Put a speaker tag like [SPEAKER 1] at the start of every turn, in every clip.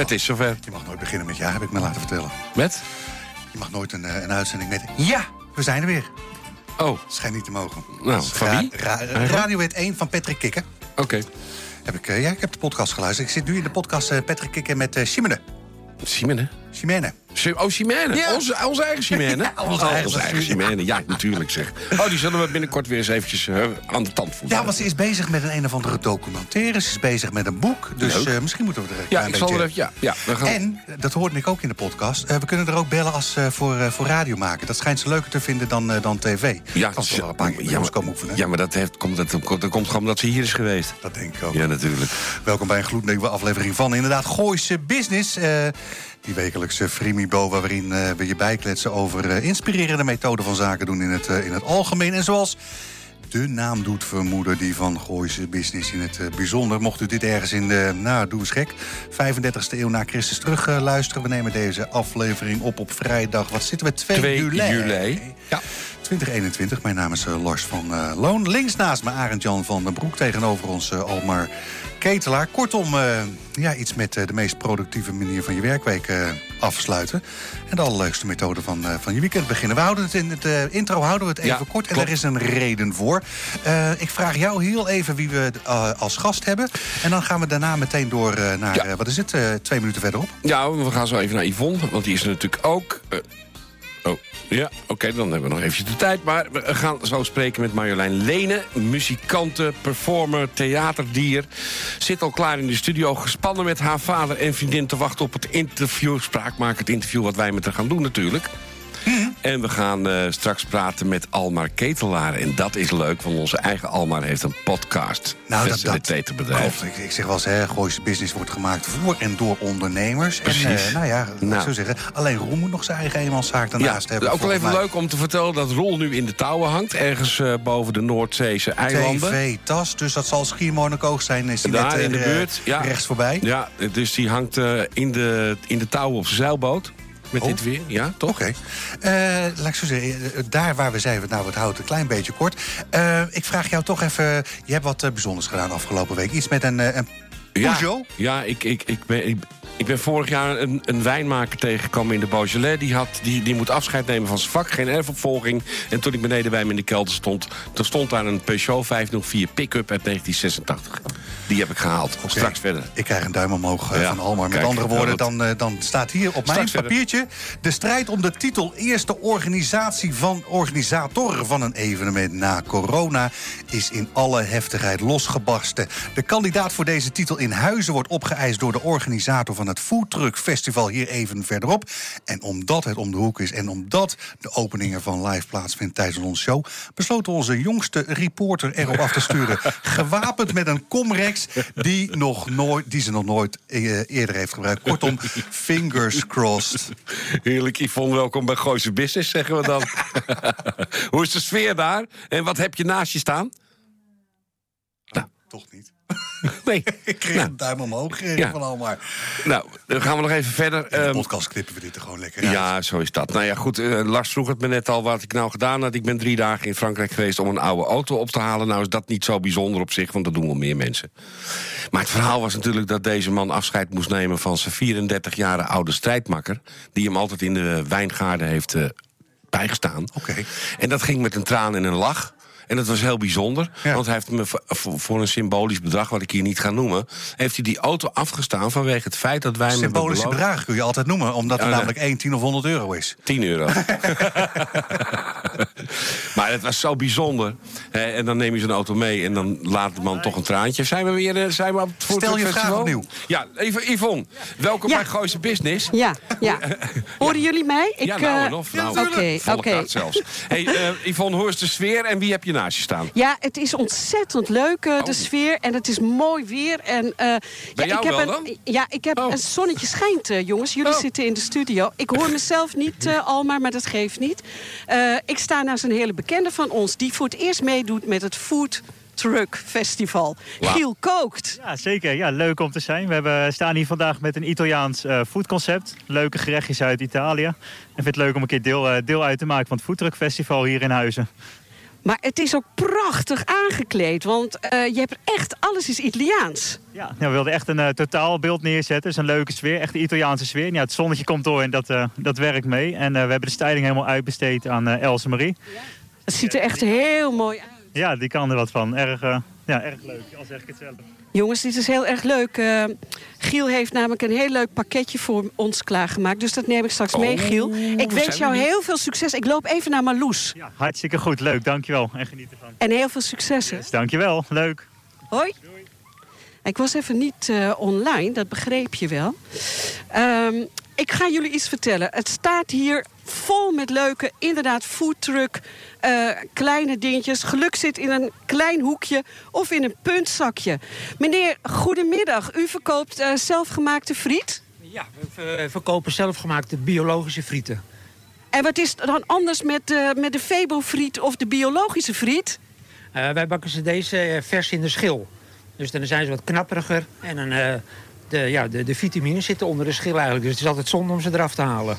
[SPEAKER 1] Het is zover.
[SPEAKER 2] Je mag nooit beginnen met ja, heb ik me laten vertellen.
[SPEAKER 1] Met?
[SPEAKER 2] Je mag nooit een, eh, een uitzending met ja, we zijn er weer.
[SPEAKER 1] Oh,
[SPEAKER 2] Schijnt niet te mogen.
[SPEAKER 1] Nou, van wie?
[SPEAKER 2] Ra- ra- Radio Wet 1 van Patrick Kikker.
[SPEAKER 1] oké.
[SPEAKER 2] Heb ik, eh, ja, ik heb de podcast geluisterd. Ik zit nu in de podcast eh, Patrick Kikker met eh Chimene.
[SPEAKER 1] Simene?
[SPEAKER 2] Chimene.
[SPEAKER 1] Si- Oh.
[SPEAKER 2] Ja.
[SPEAKER 1] Onze, onze eigen Simene?
[SPEAKER 2] Ja, onze
[SPEAKER 1] Oh,
[SPEAKER 2] eigen
[SPEAKER 1] onze eigen.
[SPEAKER 2] Simene.
[SPEAKER 1] Ja, natuurlijk zeg. Oh, die zullen we binnenkort weer eens eventjes eh, aan de tand voelen.
[SPEAKER 2] Ja, want ze is bezig met een een of andere documentaire. Ze is bezig met een boek. Dus eh, misschien moeten we er een
[SPEAKER 1] Ja, ik zal er even... Ja, ja we gaan...
[SPEAKER 2] En, dat hoorde ik ook in de podcast, eh, we kunnen er ook bellen als eh, voor, eh, voor radio maken. Dat schijnt ze leuker te vinden dan, eh, dan tv.
[SPEAKER 1] ja,
[SPEAKER 2] kan ze wel een paar keer
[SPEAKER 1] ja, maar-
[SPEAKER 2] komen oefenen.
[SPEAKER 1] Ja, maar dat, heeft, komt, dat, dat komt gewoon omdat ze hier is geweest.
[SPEAKER 2] Dat denk ik ook.
[SPEAKER 1] Ja, natuurlijk.
[SPEAKER 2] Welkom bij een gloednieuwe aflevering van inderdaad Gooise Business. Die wekelijkse Frimibo waarin eh, we je bijkletsen over eh, inspirerende methoden van zaken doen in het, eh, in het algemeen. En zoals de naam doet vermoeden, die van Gooise Business in het bijzonder. Mocht u dit ergens in de, nou doe eens gek, 35e eeuw na Christus terug luisteren. We nemen deze aflevering op op vrijdag. Wat zitten we? 2,
[SPEAKER 1] 2
[SPEAKER 2] juli.
[SPEAKER 1] juli. Ja.
[SPEAKER 2] 2021. Mijn naam is Lars van Loon. Links naast me Arend Jan van den Broek. Tegenover ons Almar Ketelaar. Kortom, eh, ja, iets met eh, de meest productieve manier van je werkweek eh, afsluiten. En de allerleukste methode van, van je weekend beginnen. We houden het in het intro houden we het even
[SPEAKER 1] Ja,
[SPEAKER 2] kort. En er is een reden voor. Ik vraag jou heel even wie we als gast hebben. En dan gaan we daarna meteen door naar,
[SPEAKER 1] Ja.
[SPEAKER 2] wat is het, twee minuten verderop.
[SPEAKER 1] Ja, we gaan zo even naar Yvonne, want die is er natuurlijk ook. Oh, ja, oké, dan hebben we nog eventjes de tijd. Maar we gaan zo spreken met Marjolein Lene. Muzikante, performer, theaterdier. Zit al klaar in de studio, gespannen met haar vader en vriendin... te wachten op het interview, spraakmaker, het interview... wat wij met haar gaan doen natuurlijk. En we gaan eh, straks praten met Almar Ketelaar. En dat is leuk, want onze eigen Almar heeft een podcast.
[SPEAKER 2] Nou, dat, dat klopt. Ik, ik zeg wel eens, hè, Gooise Business wordt gemaakt voor en door ondernemers.
[SPEAKER 1] Precies.
[SPEAKER 2] En eh, nou ja, laat ik
[SPEAKER 1] Nou.
[SPEAKER 2] zo zeggen, alleen Roel moet nog zijn eigen eenmanszaak daarnaast
[SPEAKER 1] Ja,
[SPEAKER 2] hebben.
[SPEAKER 1] ook wel even leuk om te vertellen dat Roel nu in de touwen hangt. Ergens eh, boven de Noordzeese eilanden.
[SPEAKER 2] TV-tas, dus dat zal Schiermonnikoog zijn. Is die
[SPEAKER 1] Daar
[SPEAKER 2] net,
[SPEAKER 1] in de buurt. Ja.
[SPEAKER 2] rechts voorbij.
[SPEAKER 1] Ja, dus die hangt in, de, in de touwen op zijn zeilboot. Met
[SPEAKER 2] Oh.
[SPEAKER 1] dit weer, ja, toch?
[SPEAKER 2] Oké. Eh, laat ik zo zeggen, eh, daar waar we zeiden, nou, het houdt een klein beetje kort. Eh, ik vraag jou toch even, je hebt wat bijzonders gedaan afgelopen week. Iets met een, een
[SPEAKER 1] Ja,
[SPEAKER 2] Peugeot?
[SPEAKER 1] ja ik, ik, ik, ben, ik, ik ben vorig jaar een, een wijnmaker tegengekomen in de Beaujolais. Die, had, die, die moet afscheid nemen van zijn vak, geen erfopvolging. En toen ik beneden bij hem in de kelder stond... toen stond daar een Peugeot 504 pick-up uit 1986. Die heb ik gehaald. Straks verder.
[SPEAKER 2] Ik krijg een duim omhoog eh,
[SPEAKER 1] Ja,
[SPEAKER 2] van Almar. Met
[SPEAKER 1] kijk,
[SPEAKER 2] andere
[SPEAKER 1] ja,
[SPEAKER 2] woorden, dan, eh, dan staat hier op mijn
[SPEAKER 1] verder.
[SPEAKER 2] papiertje... de strijd om de titel eerste organisatie van organisator van een evenement na corona... is in alle heftigheid losgebarsten. De kandidaat voor deze titel in Huizen wordt opgeëist... door de organisator van het Foodtruck Festival hier even verderop. En omdat het om de hoek is en omdat de opening ervan live plaatsvindt tijdens onze show... besloot onze jongste reporter erop af te sturen. gewapend met een Comrex die, nog nooit, die ze nog nooit eh, eerder heeft gebruikt. Kortom, fingers crossed.
[SPEAKER 1] Heerlijk, Yvonne, welkom bij Gooise Business, zeggen we dan. Hoe is de sfeer daar? En wat heb je naast je staan?
[SPEAKER 2] Toch niet.
[SPEAKER 1] Nee.
[SPEAKER 2] Ik kreeg
[SPEAKER 1] Nou.
[SPEAKER 2] een duim omhoog eh, van Almar.
[SPEAKER 1] Nou, dan gaan we nog even verder.
[SPEAKER 2] In de
[SPEAKER 1] Ehm,
[SPEAKER 2] podcast knippen we dit er gewoon lekker uit.
[SPEAKER 1] ja, zo is dat. Nou ja, goed, eh, Lars vroeg het me net al wat ik nou gedaan had. Ik ben drie dagen in Frankrijk geweest om een oude auto op te halen. Nou is dat niet zo bijzonder op zich, want dat doen wel meer mensen. Maar het verhaal was natuurlijk dat deze man afscheid moest nemen... van zijn 34 jarige oude strijdmakker... die hem altijd in de wijngaarden heeft eh, bijgestaan.
[SPEAKER 2] Oké.
[SPEAKER 1] En dat ging met een traan en een lach. En dat was heel bijzonder,
[SPEAKER 2] Ja.
[SPEAKER 1] want hij heeft me voor- een symbolisch bedrag... wat ik hier niet ga noemen, heeft hij die auto afgestaan... vanwege het feit dat wij hem hebben
[SPEAKER 2] Symbolische
[SPEAKER 1] beloofd-
[SPEAKER 2] bedragen kun je altijd noemen, omdat er
[SPEAKER 1] Ja,
[SPEAKER 2] namelijk 1, 10 of 100 euro is.
[SPEAKER 1] 10 euro. maar het was zo bijzonder. Hè, en dan neem je zo'n auto mee en dan laat de man toch een traantje. Zijn we weer eh, zijn we op het
[SPEAKER 2] Stel je vraag opnieuw.
[SPEAKER 1] Ja, even Yvonne, welkom
[SPEAKER 3] Ja.
[SPEAKER 1] bij Gooise Business.
[SPEAKER 3] Ja, ja. Horen jullie mij?
[SPEAKER 1] ja,
[SPEAKER 3] Ik,
[SPEAKER 1] nou
[SPEAKER 3] eh,
[SPEAKER 1] en of. Nou,
[SPEAKER 3] Oké, oké.
[SPEAKER 1] kaart zelfs. Hey, eh, Yvonne, hoe is de sfeer en wie heb je naast je staan.
[SPEAKER 3] Ja, het is ontzettend leuk, uh, de sfeer. En het is mooi weer. En, uh,
[SPEAKER 1] Bij
[SPEAKER 3] ja,
[SPEAKER 1] jou
[SPEAKER 3] ik heb
[SPEAKER 1] wel
[SPEAKER 3] een,
[SPEAKER 1] dan?
[SPEAKER 3] Ja, ik heb
[SPEAKER 1] Oh.
[SPEAKER 3] een zonnetje schijnt, uh, jongens. Jullie
[SPEAKER 1] Oh.
[SPEAKER 3] zitten in de studio. Ik hoor mezelf niet, uh, Almar, maar dat geeft niet. Uh, ik sta naast een hele bekende van ons... die voor het eerst meedoet met het Food Truck Festival. Giel Kookt.
[SPEAKER 4] Ja, zeker. Ja, leuk om te zijn. We hebben, staan hier vandaag met een Italiaans uh, foodconcept. Leuke gerechtjes uit Italië. En vind het leuk om een keer deel, uh, deel uit te maken van het Foodtruck Festival hier in Huizen.
[SPEAKER 3] Maar het is ook prachtig aangekleed, want uh, je hebt echt alles is Italiaans.
[SPEAKER 4] Ja, nou, we wilden echt een uh, totaalbeeld neerzetten. Dus een leuke sfeer, echt de Italiaanse sfeer. Ja, het zonnetje komt door en dat, uh, dat werkt mee. En we hebben de styling helemaal uitbesteed aan Else Marie.
[SPEAKER 3] Ja. Het ziet er echt heel mooi uit.
[SPEAKER 4] Ja, die kan er wat van. Erg, ja, erg leuk, al zeg ik het zelf.
[SPEAKER 3] Jongens, dit is heel erg leuk. Uh, Giel heeft namelijk een heel leuk pakketje voor ons klaargemaakt. Dus dat neem ik straks
[SPEAKER 1] Oh,
[SPEAKER 3] mee, Giel. Ik wens jou heel veel succes. Ik loop even naar Marloes.
[SPEAKER 4] Ja, hartstikke goed. Leuk, dankjewel. En geniet ervan.
[SPEAKER 3] En heel veel succes.
[SPEAKER 4] Yes, dankjewel, leuk.
[SPEAKER 3] Hoi. Doei. Ik was even niet uh, online, dat begreep je wel. Um, ik ga jullie iets vertellen. Het staat hier vol met leuke, inderdaad, foodtruck, uh, kleine dingetjes. Geluk zit in een klein hoekje of in een puntzakje. Meneer, goedemiddag. U verkoopt uh, zelfgemaakte friet?
[SPEAKER 5] Ja, we verkopen zelfgemaakte biologische frieten.
[SPEAKER 3] En wat is dan anders met, uh, met de Febo-friet of de biologische friet?
[SPEAKER 5] Uh, wij bakken ze deze vers in de schil. Dus dan zijn ze wat knapperiger en dan, uh, de, ja, de, de vitamines zitten onder de schil eigenlijk. Dus het is altijd zonde om ze eraf te halen.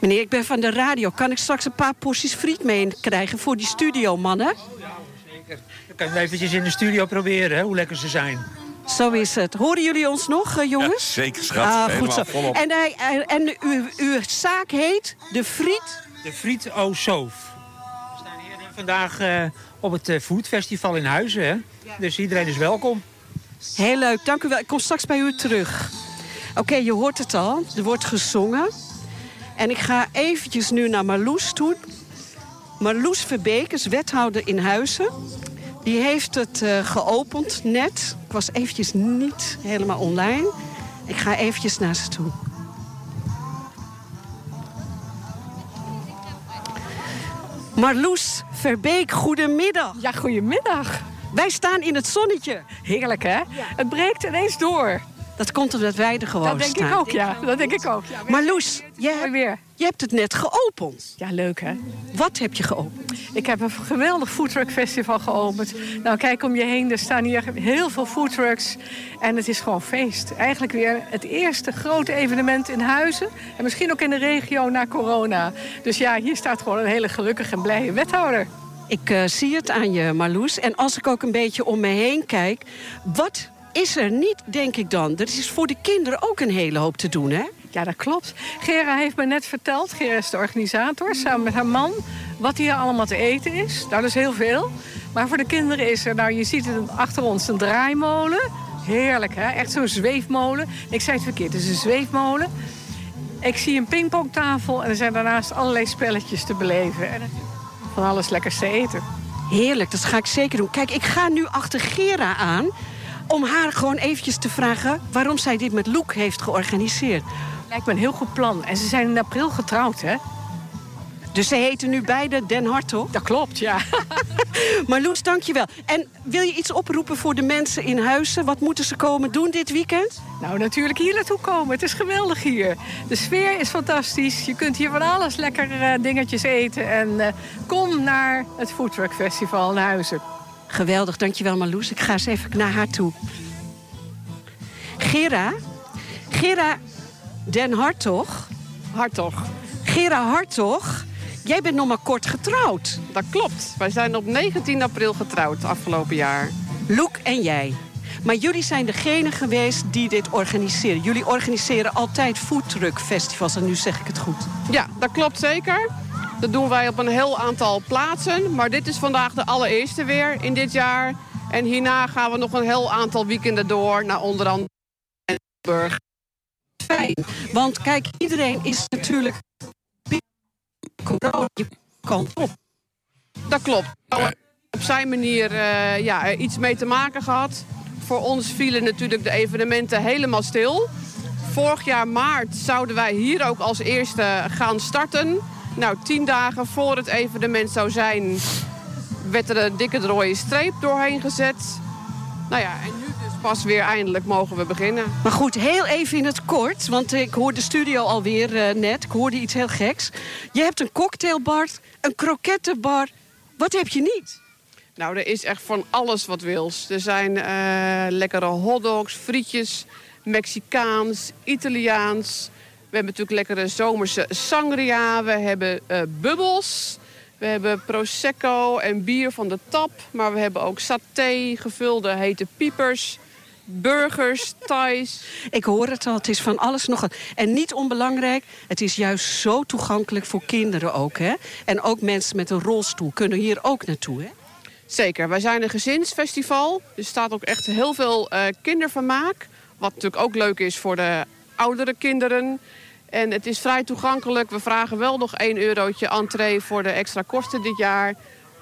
[SPEAKER 3] Meneer, ik ben van de radio. Kan ik straks een paar porties friet meekrijgen voor die studio, mannen?
[SPEAKER 5] Oh, ja, zeker. Dan kan je eventjes in de studio proberen, hè, hoe lekker ze zijn.
[SPEAKER 3] Zo is het. Horen jullie ons nog, uh, jongens?
[SPEAKER 1] Ja, zeker, schat.
[SPEAKER 3] Ah, goed zo.
[SPEAKER 1] volop.
[SPEAKER 3] En, hij, en uw, uw zaak heet De Friet?
[SPEAKER 5] De Friet O Soof. We staan hier vandaag uh, op het uh, Food Festival in Huizen, hè? Ja. Dus iedereen is welkom.
[SPEAKER 3] Heel leuk, dank u wel. Ik kom straks bij u terug. Oké, je hoort het al. Er wordt gezongen. En ik ga eventjes nu naar Marloes toe. Marloes Verbeek is wethouder in Huizen. Die heeft het uh, geopend net. Ik was eventjes niet helemaal online. Ik ga eventjes naar ze toe. Marloes Verbeek, goedemiddag.
[SPEAKER 6] Ja, goedemiddag.
[SPEAKER 3] Wij staan in het zonnetje.
[SPEAKER 6] Heerlijk, hè? Ja. Het breekt ineens door.
[SPEAKER 3] Dat komt omdat wij er gewoon
[SPEAKER 6] Dat denk
[SPEAKER 3] staan.
[SPEAKER 6] ik ook, ja. Dat denk ik ook. Ja,
[SPEAKER 3] maar Loes, je, hebt,
[SPEAKER 6] weer.
[SPEAKER 3] je hebt het net geopend.
[SPEAKER 6] Ja, leuk, hè?
[SPEAKER 3] Wat heb je geopend?
[SPEAKER 6] Ik heb een geweldig foodtruck festival geopend. Nou, kijk om je heen. Er staan hier heel veel foodtrucks. En het is gewoon feest. Eigenlijk weer het eerste grote evenement in Huizen. En misschien ook in de regio na corona. Dus ja, hier staat gewoon een hele gelukkige en blije wethouder.
[SPEAKER 3] Ik uh, zie het aan je, Marloes. En als ik ook een beetje om me heen kijk... wat is er niet, denk ik dan? Er is voor de kinderen ook een hele hoop te doen, hè?
[SPEAKER 6] Ja, dat klopt. Gera heeft me net verteld, Gera is de organisator... samen met haar man, wat hier allemaal te eten is. Nou, dat is heel veel. Maar voor de kinderen is er, nou, je ziet het achter ons, een draaimolen. Heerlijk, hè? Echt zo'n zweefmolen. Ik zei het verkeerd, het is een zweefmolen. Ik zie een pingpongtafel en er zijn daarnaast allerlei spelletjes te beleven. Van alles lekkers te eten.
[SPEAKER 3] Heerlijk, dat ga ik zeker doen. Kijk, ik ga nu achter Gera aan om haar gewoon eventjes te vragen waarom zij dit met Loek heeft georganiseerd.
[SPEAKER 6] Lijkt me een heel goed plan. En ze zijn in april getrouwd, hè?
[SPEAKER 3] Dus ze heten nu beide Den Hartog?
[SPEAKER 6] Dat klopt, ja.
[SPEAKER 3] maar Loes, dankjewel. En wil je iets oproepen voor de mensen in Huizen? Wat moeten ze komen doen dit weekend?
[SPEAKER 6] Nou, natuurlijk hier naartoe komen. Het is geweldig hier. De sfeer is fantastisch. Je kunt hier van alles lekker uh, dingetjes eten. En uh, kom naar het Foodtruck Festival in Huizen.
[SPEAKER 3] Geweldig, dankjewel Marloes. Ik ga eens even naar haar toe. Gera, Gera Den Hartog.
[SPEAKER 7] Hartog.
[SPEAKER 3] Gera Hartog, jij bent nog maar kort getrouwd.
[SPEAKER 7] Dat klopt. Wij zijn op 19 april getrouwd afgelopen jaar.
[SPEAKER 3] Loek en jij. Maar jullie zijn degene geweest die dit organiseren. Jullie organiseren altijd foodtruck festivals en nu zeg ik het goed.
[SPEAKER 7] Ja, dat klopt zeker. Dat doen wij op een heel aantal plaatsen. Maar dit is vandaag de allereerste weer in dit jaar. En hierna gaan we nog een heel aantal weekenden door naar onder andere Burg.
[SPEAKER 3] Fijn, want kijk, iedereen is natuurlijk corona kant op.
[SPEAKER 7] Dat klopt. Op zijn manier uh, ja, iets mee te maken gehad. Voor ons vielen natuurlijk de evenementen helemaal stil. Vorig jaar maart zouden wij hier ook als eerste gaan starten. Nou, tien dagen voor het evenement zou zijn, werd er een dikke rode streep doorheen gezet. Nou ja, en nu pas weer eindelijk mogen we beginnen.
[SPEAKER 3] Maar goed, heel even in het kort, want ik hoor de studio alweer eh, net. Ik hoorde iets heel geks. Je hebt een cocktailbar, een krokettenbar. Wat heb je niet?
[SPEAKER 7] Nou, er is echt van alles wat wils. Er zijn eh, lekkere hotdogs, frietjes, Mexicaans, Italiaans. We hebben natuurlijk lekkere zomerse sangria. We hebben eh, bubbels. We hebben prosecco en bier van de tap. Maar we hebben ook saté, gevulde hete piepers, burgers, thais.
[SPEAKER 3] Ik hoor het al, het is van alles nog. En niet onbelangrijk, het is juist zo toegankelijk voor kinderen ook. Hè? En ook mensen met een rolstoel kunnen hier ook naartoe. Hè?
[SPEAKER 7] Zeker, wij zijn een gezinsfestival. Er staat ook echt heel veel eh, kindervermaak. Wat natuurlijk ook leuk is voor de oudere kinderen. En het is vrij toegankelijk. We vragen wel nog 1 eurotje entree voor de extra kosten dit jaar.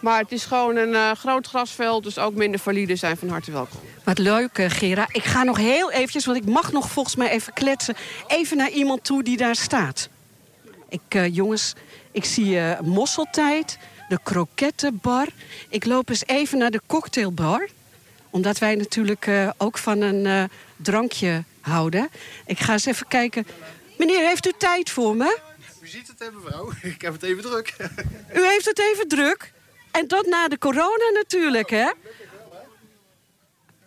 [SPEAKER 7] Maar het is gewoon een eh, groot grasveld, dus ook minder valide zijn van harte welkom.
[SPEAKER 3] Wat leuk, eh, Gera. Ik ga nog heel eventjes, want ik mag nog volgens mij even kletsen... even naar iemand toe die daar staat. Ik, eh, jongens, ik zie eh, mosseltijd, de krokettenbar. Ik loop eens even naar de cocktailbar. Omdat wij natuurlijk eh, ook van een eh, drankje houden. Ik ga eens even kijken. Meneer, heeft u tijd voor me?
[SPEAKER 8] U ziet het, hè, mevrouw. Ik heb het even druk.
[SPEAKER 3] U heeft het even druk. En dat na de corona natuurlijk, hè?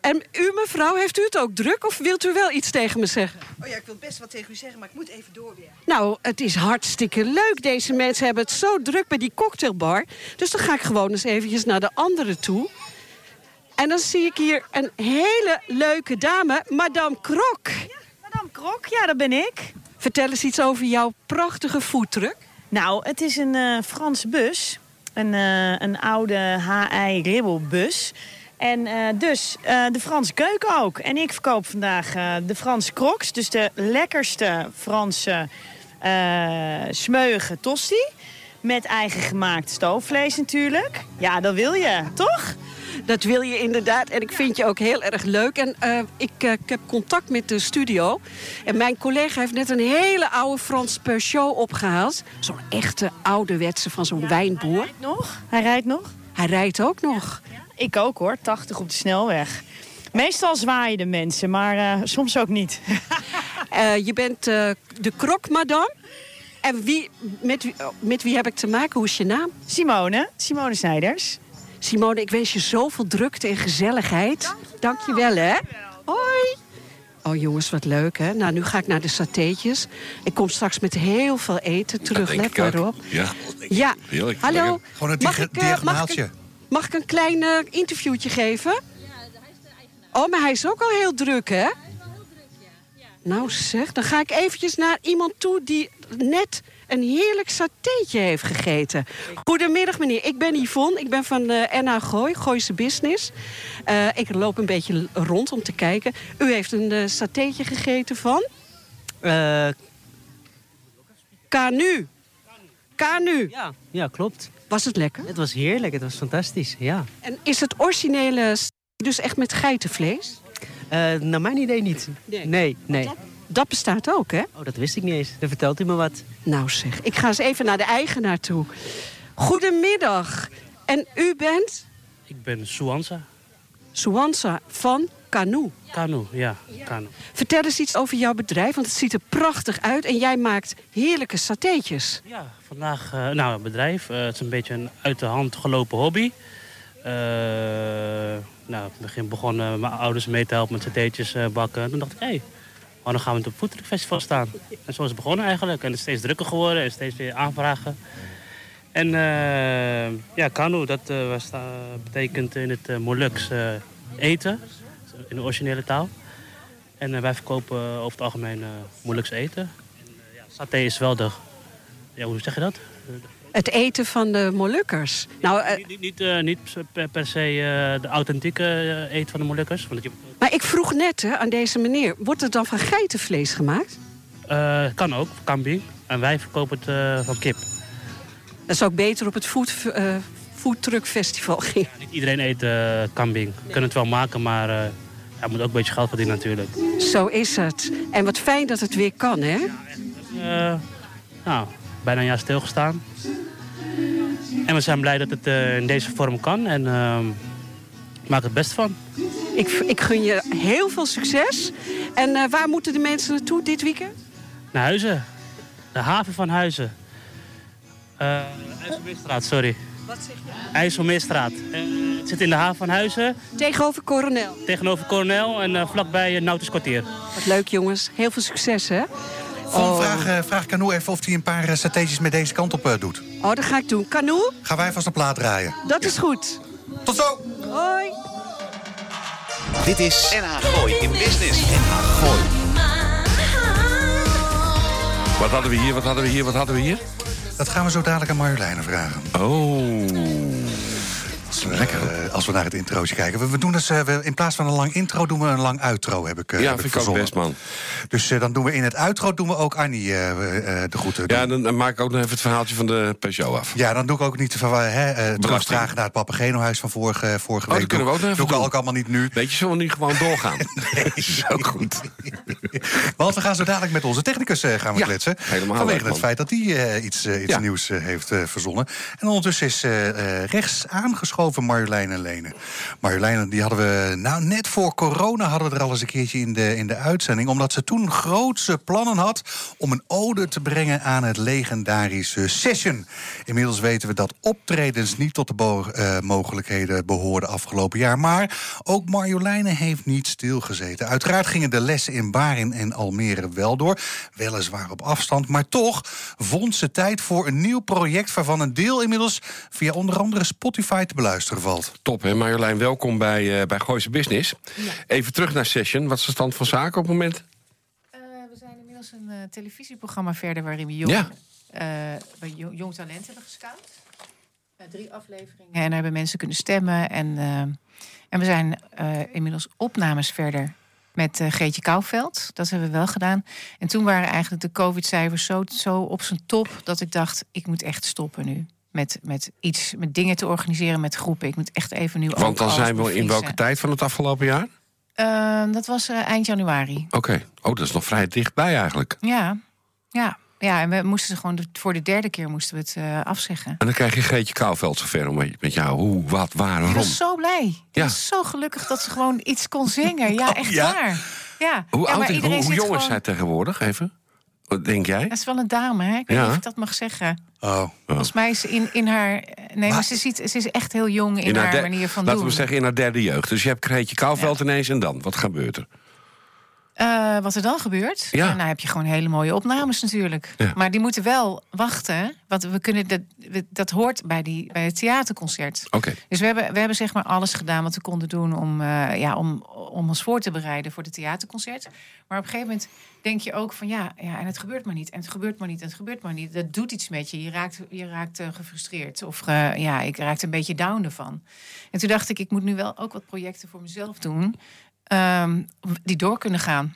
[SPEAKER 3] En u, mevrouw, heeft u het ook druk? Of wilt u wel iets tegen me zeggen?
[SPEAKER 9] Oh ja, ik wil best wat tegen u zeggen, maar ik moet even door weer.
[SPEAKER 3] Nou, het is hartstikke leuk. Deze mensen hebben het zo druk bij die cocktailbar. Dus dan ga ik gewoon eens eventjes naar de andere toe. En dan zie ik hier een hele leuke dame, Madame Krok.
[SPEAKER 10] Madame Krok, ja, dat ben ik.
[SPEAKER 3] Vertel eens iets over jouw prachtige foodtruck.
[SPEAKER 10] Nou, het is een eh, Franse bus. Een, eh, een oude HI-ribbelbus. En eh, dus eh, de Franse keuken ook. En ik verkoop vandaag de Franse crocs. Dus de lekkerste Franse smeuige tosti. Met eigen gemaakt stoofvlees natuurlijk. Ja, dat wil je, toch?
[SPEAKER 3] Dat wil je inderdaad. En ik vind je ook heel erg leuk. En eh, ik, eh, ik heb contact met de studio. En mijn collega heeft net een hele oude Frans Peugeot opgehaald. Zo'n echte ouderwetse van zo'n wijnboer.
[SPEAKER 10] Hij rijdt nog. Hij rijdt nog.
[SPEAKER 3] Hij rijdt ook nog.
[SPEAKER 10] Ik ook hoor, 80 op de snelweg. Meestal zwaaien de mensen, maar eh, soms ook niet.
[SPEAKER 3] Je bent de krok, madame. En wie, met, wie, oh, met wie heb ik te maken? Hoe is je naam?
[SPEAKER 10] Simone, Simone Snijders.
[SPEAKER 3] Simone, ik wens je zoveel drukte en gezelligheid. Dank je wel, hè? Hoi. Oh jongens, wat leuk, hè? Nou, nu ga ik naar de satéetjes. Ik kom straks met heel veel eten terug. Let
[SPEAKER 1] ik ook.
[SPEAKER 3] maar op.
[SPEAKER 1] Ja,
[SPEAKER 3] Ja,
[SPEAKER 1] heerlijk.
[SPEAKER 3] hallo.
[SPEAKER 2] Gewoon een
[SPEAKER 3] Mag ik, eh, mag ik Mag ik een klein eh, interviewtje geven? Oh, maar hij is ook al heel druk, hè? Nou zeg, dan ga ik eventjes naar iemand toe die net een heerlijk satéetje heeft gegeten. Goedemiddag meneer, ik ben Yvonne, ik ben van eh NH Gooi, Gooise Business. Eh, ik loop een beetje rond om te kijken. U heeft een eh satéetje gegeten van?
[SPEAKER 11] Eh,
[SPEAKER 3] Kanu. Kanu.
[SPEAKER 11] ja, ja, klopt.
[SPEAKER 3] Was het lekker?
[SPEAKER 11] Het was heerlijk, het was fantastisch, ja.
[SPEAKER 3] En is het originele dus echt met geitenvlees?
[SPEAKER 11] Eh, naar mijn idee niet.
[SPEAKER 3] Nee.
[SPEAKER 11] Nee, nee.
[SPEAKER 3] Dat bestaat ook, hè?
[SPEAKER 11] Oh, dat wist ik niet eens. Dan vertelt u me wat.
[SPEAKER 3] Nou zeg, ik ga eens even naar de eigenaar toe. Goedemiddag. En u bent
[SPEAKER 12] Ik ben Suansa.
[SPEAKER 3] Suansa van Canoe.
[SPEAKER 12] Kanu, ja, Kanu.
[SPEAKER 3] Vertel eens iets over jouw bedrijf, want het ziet er prachtig uit. En jij maakt heerlijke satéetjes.
[SPEAKER 12] Ja, vandaag, eh, nou, het bedrijf. eh, het is een beetje een uit de hand gelopen hobby. Eh, nou, in het begin begonnen mijn ouders mee te helpen met satéetjes bakken. En toen dacht ik, hé, hey, oh, dan gaan we op het Foodtruck Festival staan. En zo is het begonnen eigenlijk. En het is steeds drukker geworden en steeds weer aanvragen. En eh, ja, Kanu, dat eh, eh, betekent in het uh, eten, in de originele taal. En wij verkopen over het algemeen Moluks eten. En, ja, saté is wel de, ja, hoe zeg je dat?
[SPEAKER 3] Het eten van de Molukkers. Nou, eh,
[SPEAKER 12] Niet, niet, eh, niet per, per se eh, de authentieke eh, eten van de Molukkers. Want je,
[SPEAKER 3] maar ik vroeg net hè, aan deze meneer, wordt het dan van geitenvlees gemaakt?
[SPEAKER 12] eh, kan ook, kambing. En wij verkopen het eh, van kip.
[SPEAKER 3] Dat is ook beter op het food, eh, foodtruck festival ging.
[SPEAKER 12] Niet iedereen eet eh kambing. We kunnen het wel maken, maar eh ja, je moet ook een beetje geld verdienen natuurlijk.
[SPEAKER 3] Zo is het. En wat fijn dat het weer kan, hè?
[SPEAKER 12] Eh, nou, bijna een jaar stilgestaan. En we zijn blij dat het eh, in deze vorm kan. En ehm maak het best van.
[SPEAKER 3] Ik, ik gun je heel veel succes. En eh, waar moeten de mensen naartoe dit weekend?
[SPEAKER 12] Naar Huizen. De haven van Huizen. Eh IJsselmeerstraat, sorry.
[SPEAKER 3] Wat zeg je?
[SPEAKER 12] IJsselmeerstraat. Het zit in de haven van Huizen.
[SPEAKER 3] Tegenover Coronel.
[SPEAKER 12] Tegenover Coronel en vlakbij het Nautisch Kwartier.
[SPEAKER 3] Wat leuk jongens. Heel veel succes hè.
[SPEAKER 2] Van vraag, eh, vraag Canoe even of hij een paar uh, strategisch met deze kant op uh, doet.
[SPEAKER 3] Oh, dat ga ik doen. Canoe?
[SPEAKER 2] Gaan wij vast een plaat draaien.
[SPEAKER 3] Dat is goed.
[SPEAKER 2] Tot zo!
[SPEAKER 3] Hoi!
[SPEAKER 13] Dit is NH Gooi in Business. NH Gooi.
[SPEAKER 1] Wat hadden we hier, wat hadden we hier, wat hadden we hier?
[SPEAKER 2] Dat gaan we zo dadelijk aan Marjoleine vragen.
[SPEAKER 1] Oh.
[SPEAKER 2] Lekker. Uh, als we naar het introotje kijken. We, doen dus, we, in plaats van een lang intro doen we een lang outro, heb ik uh,
[SPEAKER 1] Ja,
[SPEAKER 2] heb
[SPEAKER 1] vind
[SPEAKER 2] ik
[SPEAKER 1] ook best, man.
[SPEAKER 2] Dus dan doen we in het outro doen we ook Annie de groeten.
[SPEAKER 1] Ja, dan, maak ik ook nog even het verhaaltje van de Peugeot af.
[SPEAKER 2] Ja, dan doe ik ook niet van, hè, terugvragen naar het Papageno-huis van vorige, vorige
[SPEAKER 1] oh,
[SPEAKER 2] week.
[SPEAKER 1] Dat kunnen we ook nog even
[SPEAKER 2] doe
[SPEAKER 1] doen.
[SPEAKER 2] ik ook allemaal niet nu.
[SPEAKER 1] Weet je, zullen we nu gewoon doorgaan? nee, is ook goed.
[SPEAKER 2] Want we gaan zo dadelijk met onze technicus gaan we kletsen.
[SPEAKER 1] Helemaal
[SPEAKER 2] vanwege het feit dat hij iets, iets nieuws heeft verzonnen. En ondertussen is rechts aangeschoven Marjolein en Lene. Marjolein, die hadden we nou net voor corona hadden we er al eens een keertje in de, in de uitzending. Omdat ze toen grootse plannen had om een ode te brengen aan het legendarische Session. Inmiddels weten we dat optredens niet tot de uh, mogelijkheden behoorden afgelopen jaar. Maar ook Marjoleine heeft niet stilgezeten. Uiteraard gingen de lessen in Barin en Almere wel door. Weliswaar op afstand, maar toch vond ze tijd voor een nieuw project... waarvan een deel inmiddels via onder andere Spotify te beluisteren valt.
[SPEAKER 1] Top, hè Marjolein, welkom bij, uh, bij Gooise Business. Ja. Even terug naar Session. Wat is de stand van zaken op het moment?
[SPEAKER 14] Uh, we zijn inmiddels een uh, televisieprogramma verder... waarin we jong, ja. jong, jong talent hebben gescout. drie afleveringen. En daar hebben mensen kunnen stemmen. En, en we zijn inmiddels opnames verder met uh, Geetje Kouwveld. Dat hebben we wel gedaan. En toen waren eigenlijk de COVID-cijfers zo, zo op zijn top... dat ik dacht, ik moet echt stoppen nu. Met, met iets, met dingen te organiseren met groepen. Ik moet echt even nu.
[SPEAKER 1] Want dan zijn we in welke tijd van het afgelopen jaar?
[SPEAKER 14] Uh, dat was uh, eind januari.
[SPEAKER 1] Oké. Okay. Oh, dat is nog vrij dichtbij eigenlijk.
[SPEAKER 14] Ja, ja. Ja, en we moesten ze gewoon de, voor de derde keer moesten we het uh, afzeggen.
[SPEAKER 1] En dan krijg je Greetje Kouwveld zover om met jou. Hoe, wat, waar, waarom?
[SPEAKER 14] Ik was zo blij. Ik ja. was zo gelukkig dat ze gewoon iets kon zingen. Ja, echt
[SPEAKER 1] oh, ja?
[SPEAKER 14] waar. Ja.
[SPEAKER 1] Hoe,
[SPEAKER 14] ja,
[SPEAKER 1] oud, hoe, hoe jong
[SPEAKER 14] gewoon...
[SPEAKER 1] is zij tegenwoordig, even? Wat denk jij?
[SPEAKER 14] Dat is wel een dame, hè? Ik weet
[SPEAKER 1] Ja.
[SPEAKER 14] niet of ik dat mag zeggen.
[SPEAKER 2] Oh.
[SPEAKER 14] Volgens mij is ze in, in haar... Nee, maar, ze, ziet, ze is echt heel jong in, haar, manier van
[SPEAKER 1] laten
[SPEAKER 14] doen.
[SPEAKER 1] we zeggen in haar derde jeugd. Dus je hebt Greetje Kouwveld ineens en dan? Wat gebeurt er?
[SPEAKER 14] Eh, wat er dan gebeurt?
[SPEAKER 1] Ja.
[SPEAKER 14] Nou heb je gewoon hele mooie opnames natuurlijk.
[SPEAKER 1] Ja.
[SPEAKER 14] Maar die moeten wel wachten. Want we kunnen dat, dat hoort bij, die, bij het theaterconcert.
[SPEAKER 1] Oké.
[SPEAKER 14] Dus we hebben, we hebben zeg maar alles gedaan wat we konden doen om, eh, ja, om, om ons voor te bereiden voor het theaterconcert. Maar op een gegeven moment denk je ook van ja, ja, en het gebeurt maar niet. En het gebeurt maar niet. En het gebeurt maar niet. Dat doet iets met je. Je raakt, je raakt eh, gefrustreerd. Of ja, ik raakte een beetje down ervan. En toen dacht ik, ik moet nu wel ook wat projecten voor mezelf doen. Ehm, die door kunnen gaan.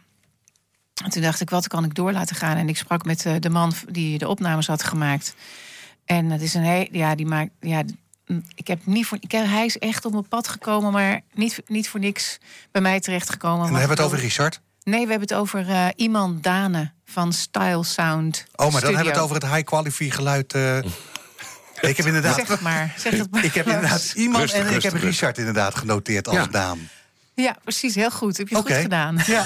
[SPEAKER 14] En toen dacht ik, wat kan ik door laten gaan? En ik sprak met eh, de man die de opnames had gemaakt. En dat is een heel, ja, die maakt, ja, ik heb niet voor, ik heb, hij is echt op mijn pad gekomen, maar niet, niet voor niks bij mij terechtgekomen.
[SPEAKER 2] En dan hebben we het over Richard.
[SPEAKER 14] Nee, we hebben het over eh, iemand Dane van Style Sound.
[SPEAKER 2] Oh, maar dan hebben we het over het high quality geluid. eh. Ik heb inderdaad.
[SPEAKER 14] Zeg het maar. Zeg het maar.
[SPEAKER 2] Ik heb inderdaad iemand
[SPEAKER 1] Rustig,
[SPEAKER 2] en ik heb Richard inderdaad genoteerd als
[SPEAKER 1] Ja.
[SPEAKER 2] naam.
[SPEAKER 14] Ja, precies. Heel goed. Heb je goed gedaan.
[SPEAKER 2] Ja.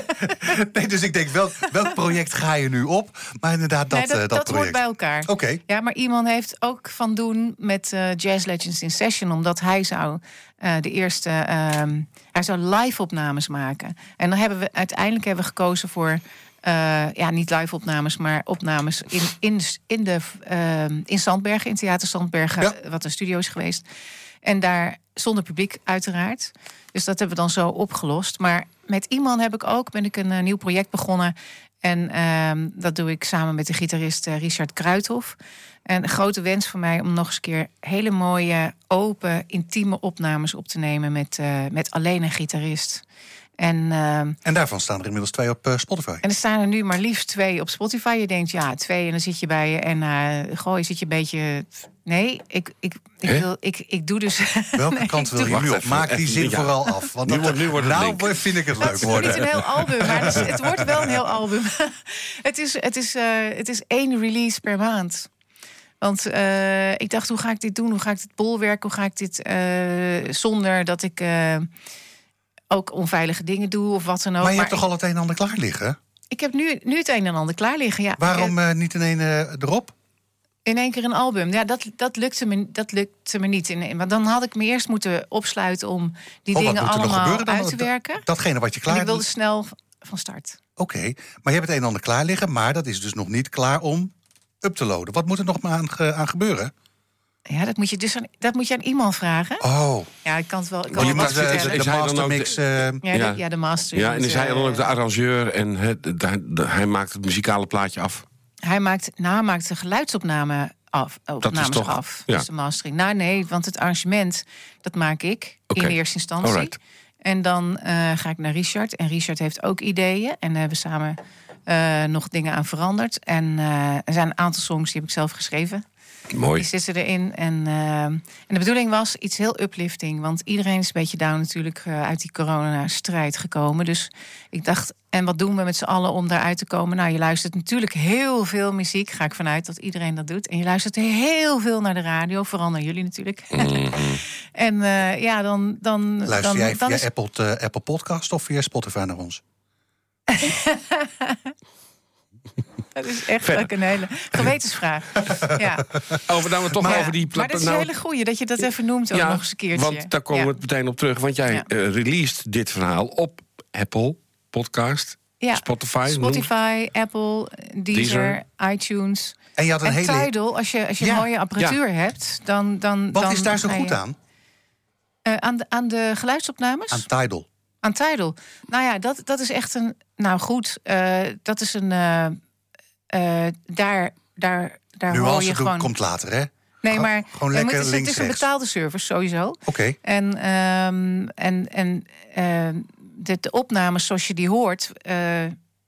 [SPEAKER 2] nee, dus ik denk, welk, welk project ga je nu op? Maar inderdaad, dat,
[SPEAKER 14] Nee, dat,
[SPEAKER 2] eh, dat,
[SPEAKER 14] dat
[SPEAKER 2] project.
[SPEAKER 14] hoort bij elkaar.
[SPEAKER 2] Oké.
[SPEAKER 14] Ja, maar iemand heeft ook van doen met eh, Jazz Legends in Session, omdat hij zou eh, de eerste, ehm, hij zou live opnames maken. En dan hebben we uiteindelijk hebben we gekozen voor. ja, niet live opnames, maar opnames in, in, in, de, ehm, in Zandbergen, in Theater Zandbergen,
[SPEAKER 2] Ja.
[SPEAKER 14] wat een studio is geweest. En daar zonder publiek, uiteraard. Dus dat hebben we dan zo opgelost. Maar met iemand heb ik ook ben ik een eh, nieuw project begonnen. En ehm, dat doe ik samen met de gitarist eh, Richard Kruithof. En een grote wens van mij om nog eens een keer hele mooie, open, intieme opnames op te nemen met, eh, met alleen een gitarist. En, ehm,
[SPEAKER 2] En daarvan staan er inmiddels twee op Spotify.
[SPEAKER 14] en er staan er nu maar liefst twee op Spotify. Je denkt, ja, twee en dan zit je bij je. En goh, je zit je een beetje. Nee, ik, ik, ik,
[SPEAKER 1] Hè?
[SPEAKER 14] wil, ik, ik doe dus.
[SPEAKER 2] Welke
[SPEAKER 14] Nee,
[SPEAKER 2] kant
[SPEAKER 14] ik
[SPEAKER 2] wil je nu op?
[SPEAKER 1] even,
[SPEAKER 2] Maak die
[SPEAKER 1] even,
[SPEAKER 2] zin
[SPEAKER 1] ja.
[SPEAKER 2] vooral af. Want
[SPEAKER 1] Nu
[SPEAKER 2] dat-
[SPEAKER 1] wordt- nu wordt het
[SPEAKER 2] nou
[SPEAKER 1] link.
[SPEAKER 2] vind ik het leuk
[SPEAKER 14] is nog
[SPEAKER 2] worden.
[SPEAKER 14] niet een heel album, maar het, is- het wordt wel een heel album. het, is, het, is, eh, het is één release per maand. Want eh, ik dacht, hoe ga ik dit doen? Hoe ga ik dit bolwerken? Hoe ga ik dit eh, zonder dat ik eh, ook onveilige dingen doe of wat dan ook.
[SPEAKER 2] maar je hebt
[SPEAKER 14] ik-
[SPEAKER 2] toch al het een en ander klaar liggen?
[SPEAKER 14] Ik heb nu, nu het een en ander klaar liggen. Ja.
[SPEAKER 2] Waarom eh, niet in één eh, erop?
[SPEAKER 14] In één keer een album. Ja, dat, dat, lukte me, dat lukte me niet. In, want dan had ik me eerst moeten opsluiten om die
[SPEAKER 2] Oh,
[SPEAKER 14] dingen allemaal
[SPEAKER 2] gebeuren dan?
[SPEAKER 14] uit te werken.
[SPEAKER 2] Datgene wat je
[SPEAKER 14] en
[SPEAKER 2] klaar
[SPEAKER 14] ik wilde snel van start.
[SPEAKER 2] Oké, maar je hebt het een en ander klaar liggen, maar dat is dus nog niet klaar om up te loaden. Wat moet er nog maar aan, ge- aan gebeuren?
[SPEAKER 14] Ja, dat moet je dus aan, dat moet je aan iemand vragen.
[SPEAKER 2] Oh,
[SPEAKER 14] Ja, ik kan het wel. Ik kan
[SPEAKER 2] je moet de, de,
[SPEAKER 1] dan ook
[SPEAKER 2] mastermix...
[SPEAKER 1] de-
[SPEAKER 2] eh,
[SPEAKER 14] Ja, de, ja, de master.
[SPEAKER 1] Ja, en is hij dan
[SPEAKER 14] eh,
[SPEAKER 1] ook de arrangeur en het, de- de- hij maakt het muzikale plaatje af?
[SPEAKER 14] Hij maakt, nou, hij maakt de geluidsopname af. Opnames
[SPEAKER 1] toch-
[SPEAKER 14] af.
[SPEAKER 1] ja.
[SPEAKER 14] Dus de mastering. Nou, nee, want het arrangement, dat maak ik in eerste instantie.
[SPEAKER 1] Alright.
[SPEAKER 14] En dan eh, ga ik naar Richard. En Richard heeft ook ideeën. En daar hebben we samen eh, nog dingen aan veranderd. En eh, er zijn een aantal songs die heb ik zelf geschreven.
[SPEAKER 1] Mooi.
[SPEAKER 14] Die zitten erin. En, en de bedoeling was iets heel uplifting. Want iedereen is een beetje down natuurlijk uit die corona-strijd gekomen. Dus ik dacht, en wat doen we met z'n allen om daaruit te komen? Nou, je luistert natuurlijk heel veel muziek. Ga ik vanuit dat iedereen dat doet. En je luistert heel veel naar de radio. Vooral naar jullie natuurlijk. en eh, ja, dan... dan
[SPEAKER 2] luister
[SPEAKER 14] dan,
[SPEAKER 2] jij
[SPEAKER 14] dan
[SPEAKER 2] via
[SPEAKER 14] is-
[SPEAKER 2] Apple, te- Apple Podcast of via Spotify naar ons?
[SPEAKER 14] Dat is echt
[SPEAKER 1] Verder.
[SPEAKER 14] een hele gewetensvraag. ja.
[SPEAKER 1] Over dan we toch
[SPEAKER 14] Maar,
[SPEAKER 1] over die
[SPEAKER 14] maar dat is een
[SPEAKER 1] nou-
[SPEAKER 14] hele goeie dat je dat even noemt ook nog eens een keertje.
[SPEAKER 1] Want daar komen
[SPEAKER 14] Ja.
[SPEAKER 1] we het meteen op terug. Want jij
[SPEAKER 14] Ja.
[SPEAKER 1] eh, released dit verhaal op Apple Podcast,
[SPEAKER 14] Ja.
[SPEAKER 1] Spotify.
[SPEAKER 14] Spotify, Apple, Deezer,
[SPEAKER 1] Deezer.
[SPEAKER 14] iTunes.
[SPEAKER 2] En je had een
[SPEAKER 14] en
[SPEAKER 2] hele...
[SPEAKER 14] Tidal, als je, als je
[SPEAKER 2] Ja.
[SPEAKER 14] mooie apparatuur hebt, dan... dan
[SPEAKER 2] Wat
[SPEAKER 14] dan
[SPEAKER 2] is daar zo goed
[SPEAKER 14] je-
[SPEAKER 2] aan?
[SPEAKER 14] Eh, aan, de, aan de geluidsopnames?
[SPEAKER 2] Aan Tidal.
[SPEAKER 14] Aan Tidal. Nou ja, dat, dat is echt een... Nou goed, eh, dat is een... eh, eh, daar daar, daar hoor
[SPEAKER 2] Nuance
[SPEAKER 14] je gewoon...
[SPEAKER 2] komt later, hè?
[SPEAKER 14] Nee, maar
[SPEAKER 2] gewoon lekker
[SPEAKER 14] het, is, het is een betaalde service sowieso.
[SPEAKER 2] Oké.
[SPEAKER 14] En, ehm, en, en ehm, de, de opnames zoals je die hoort eh,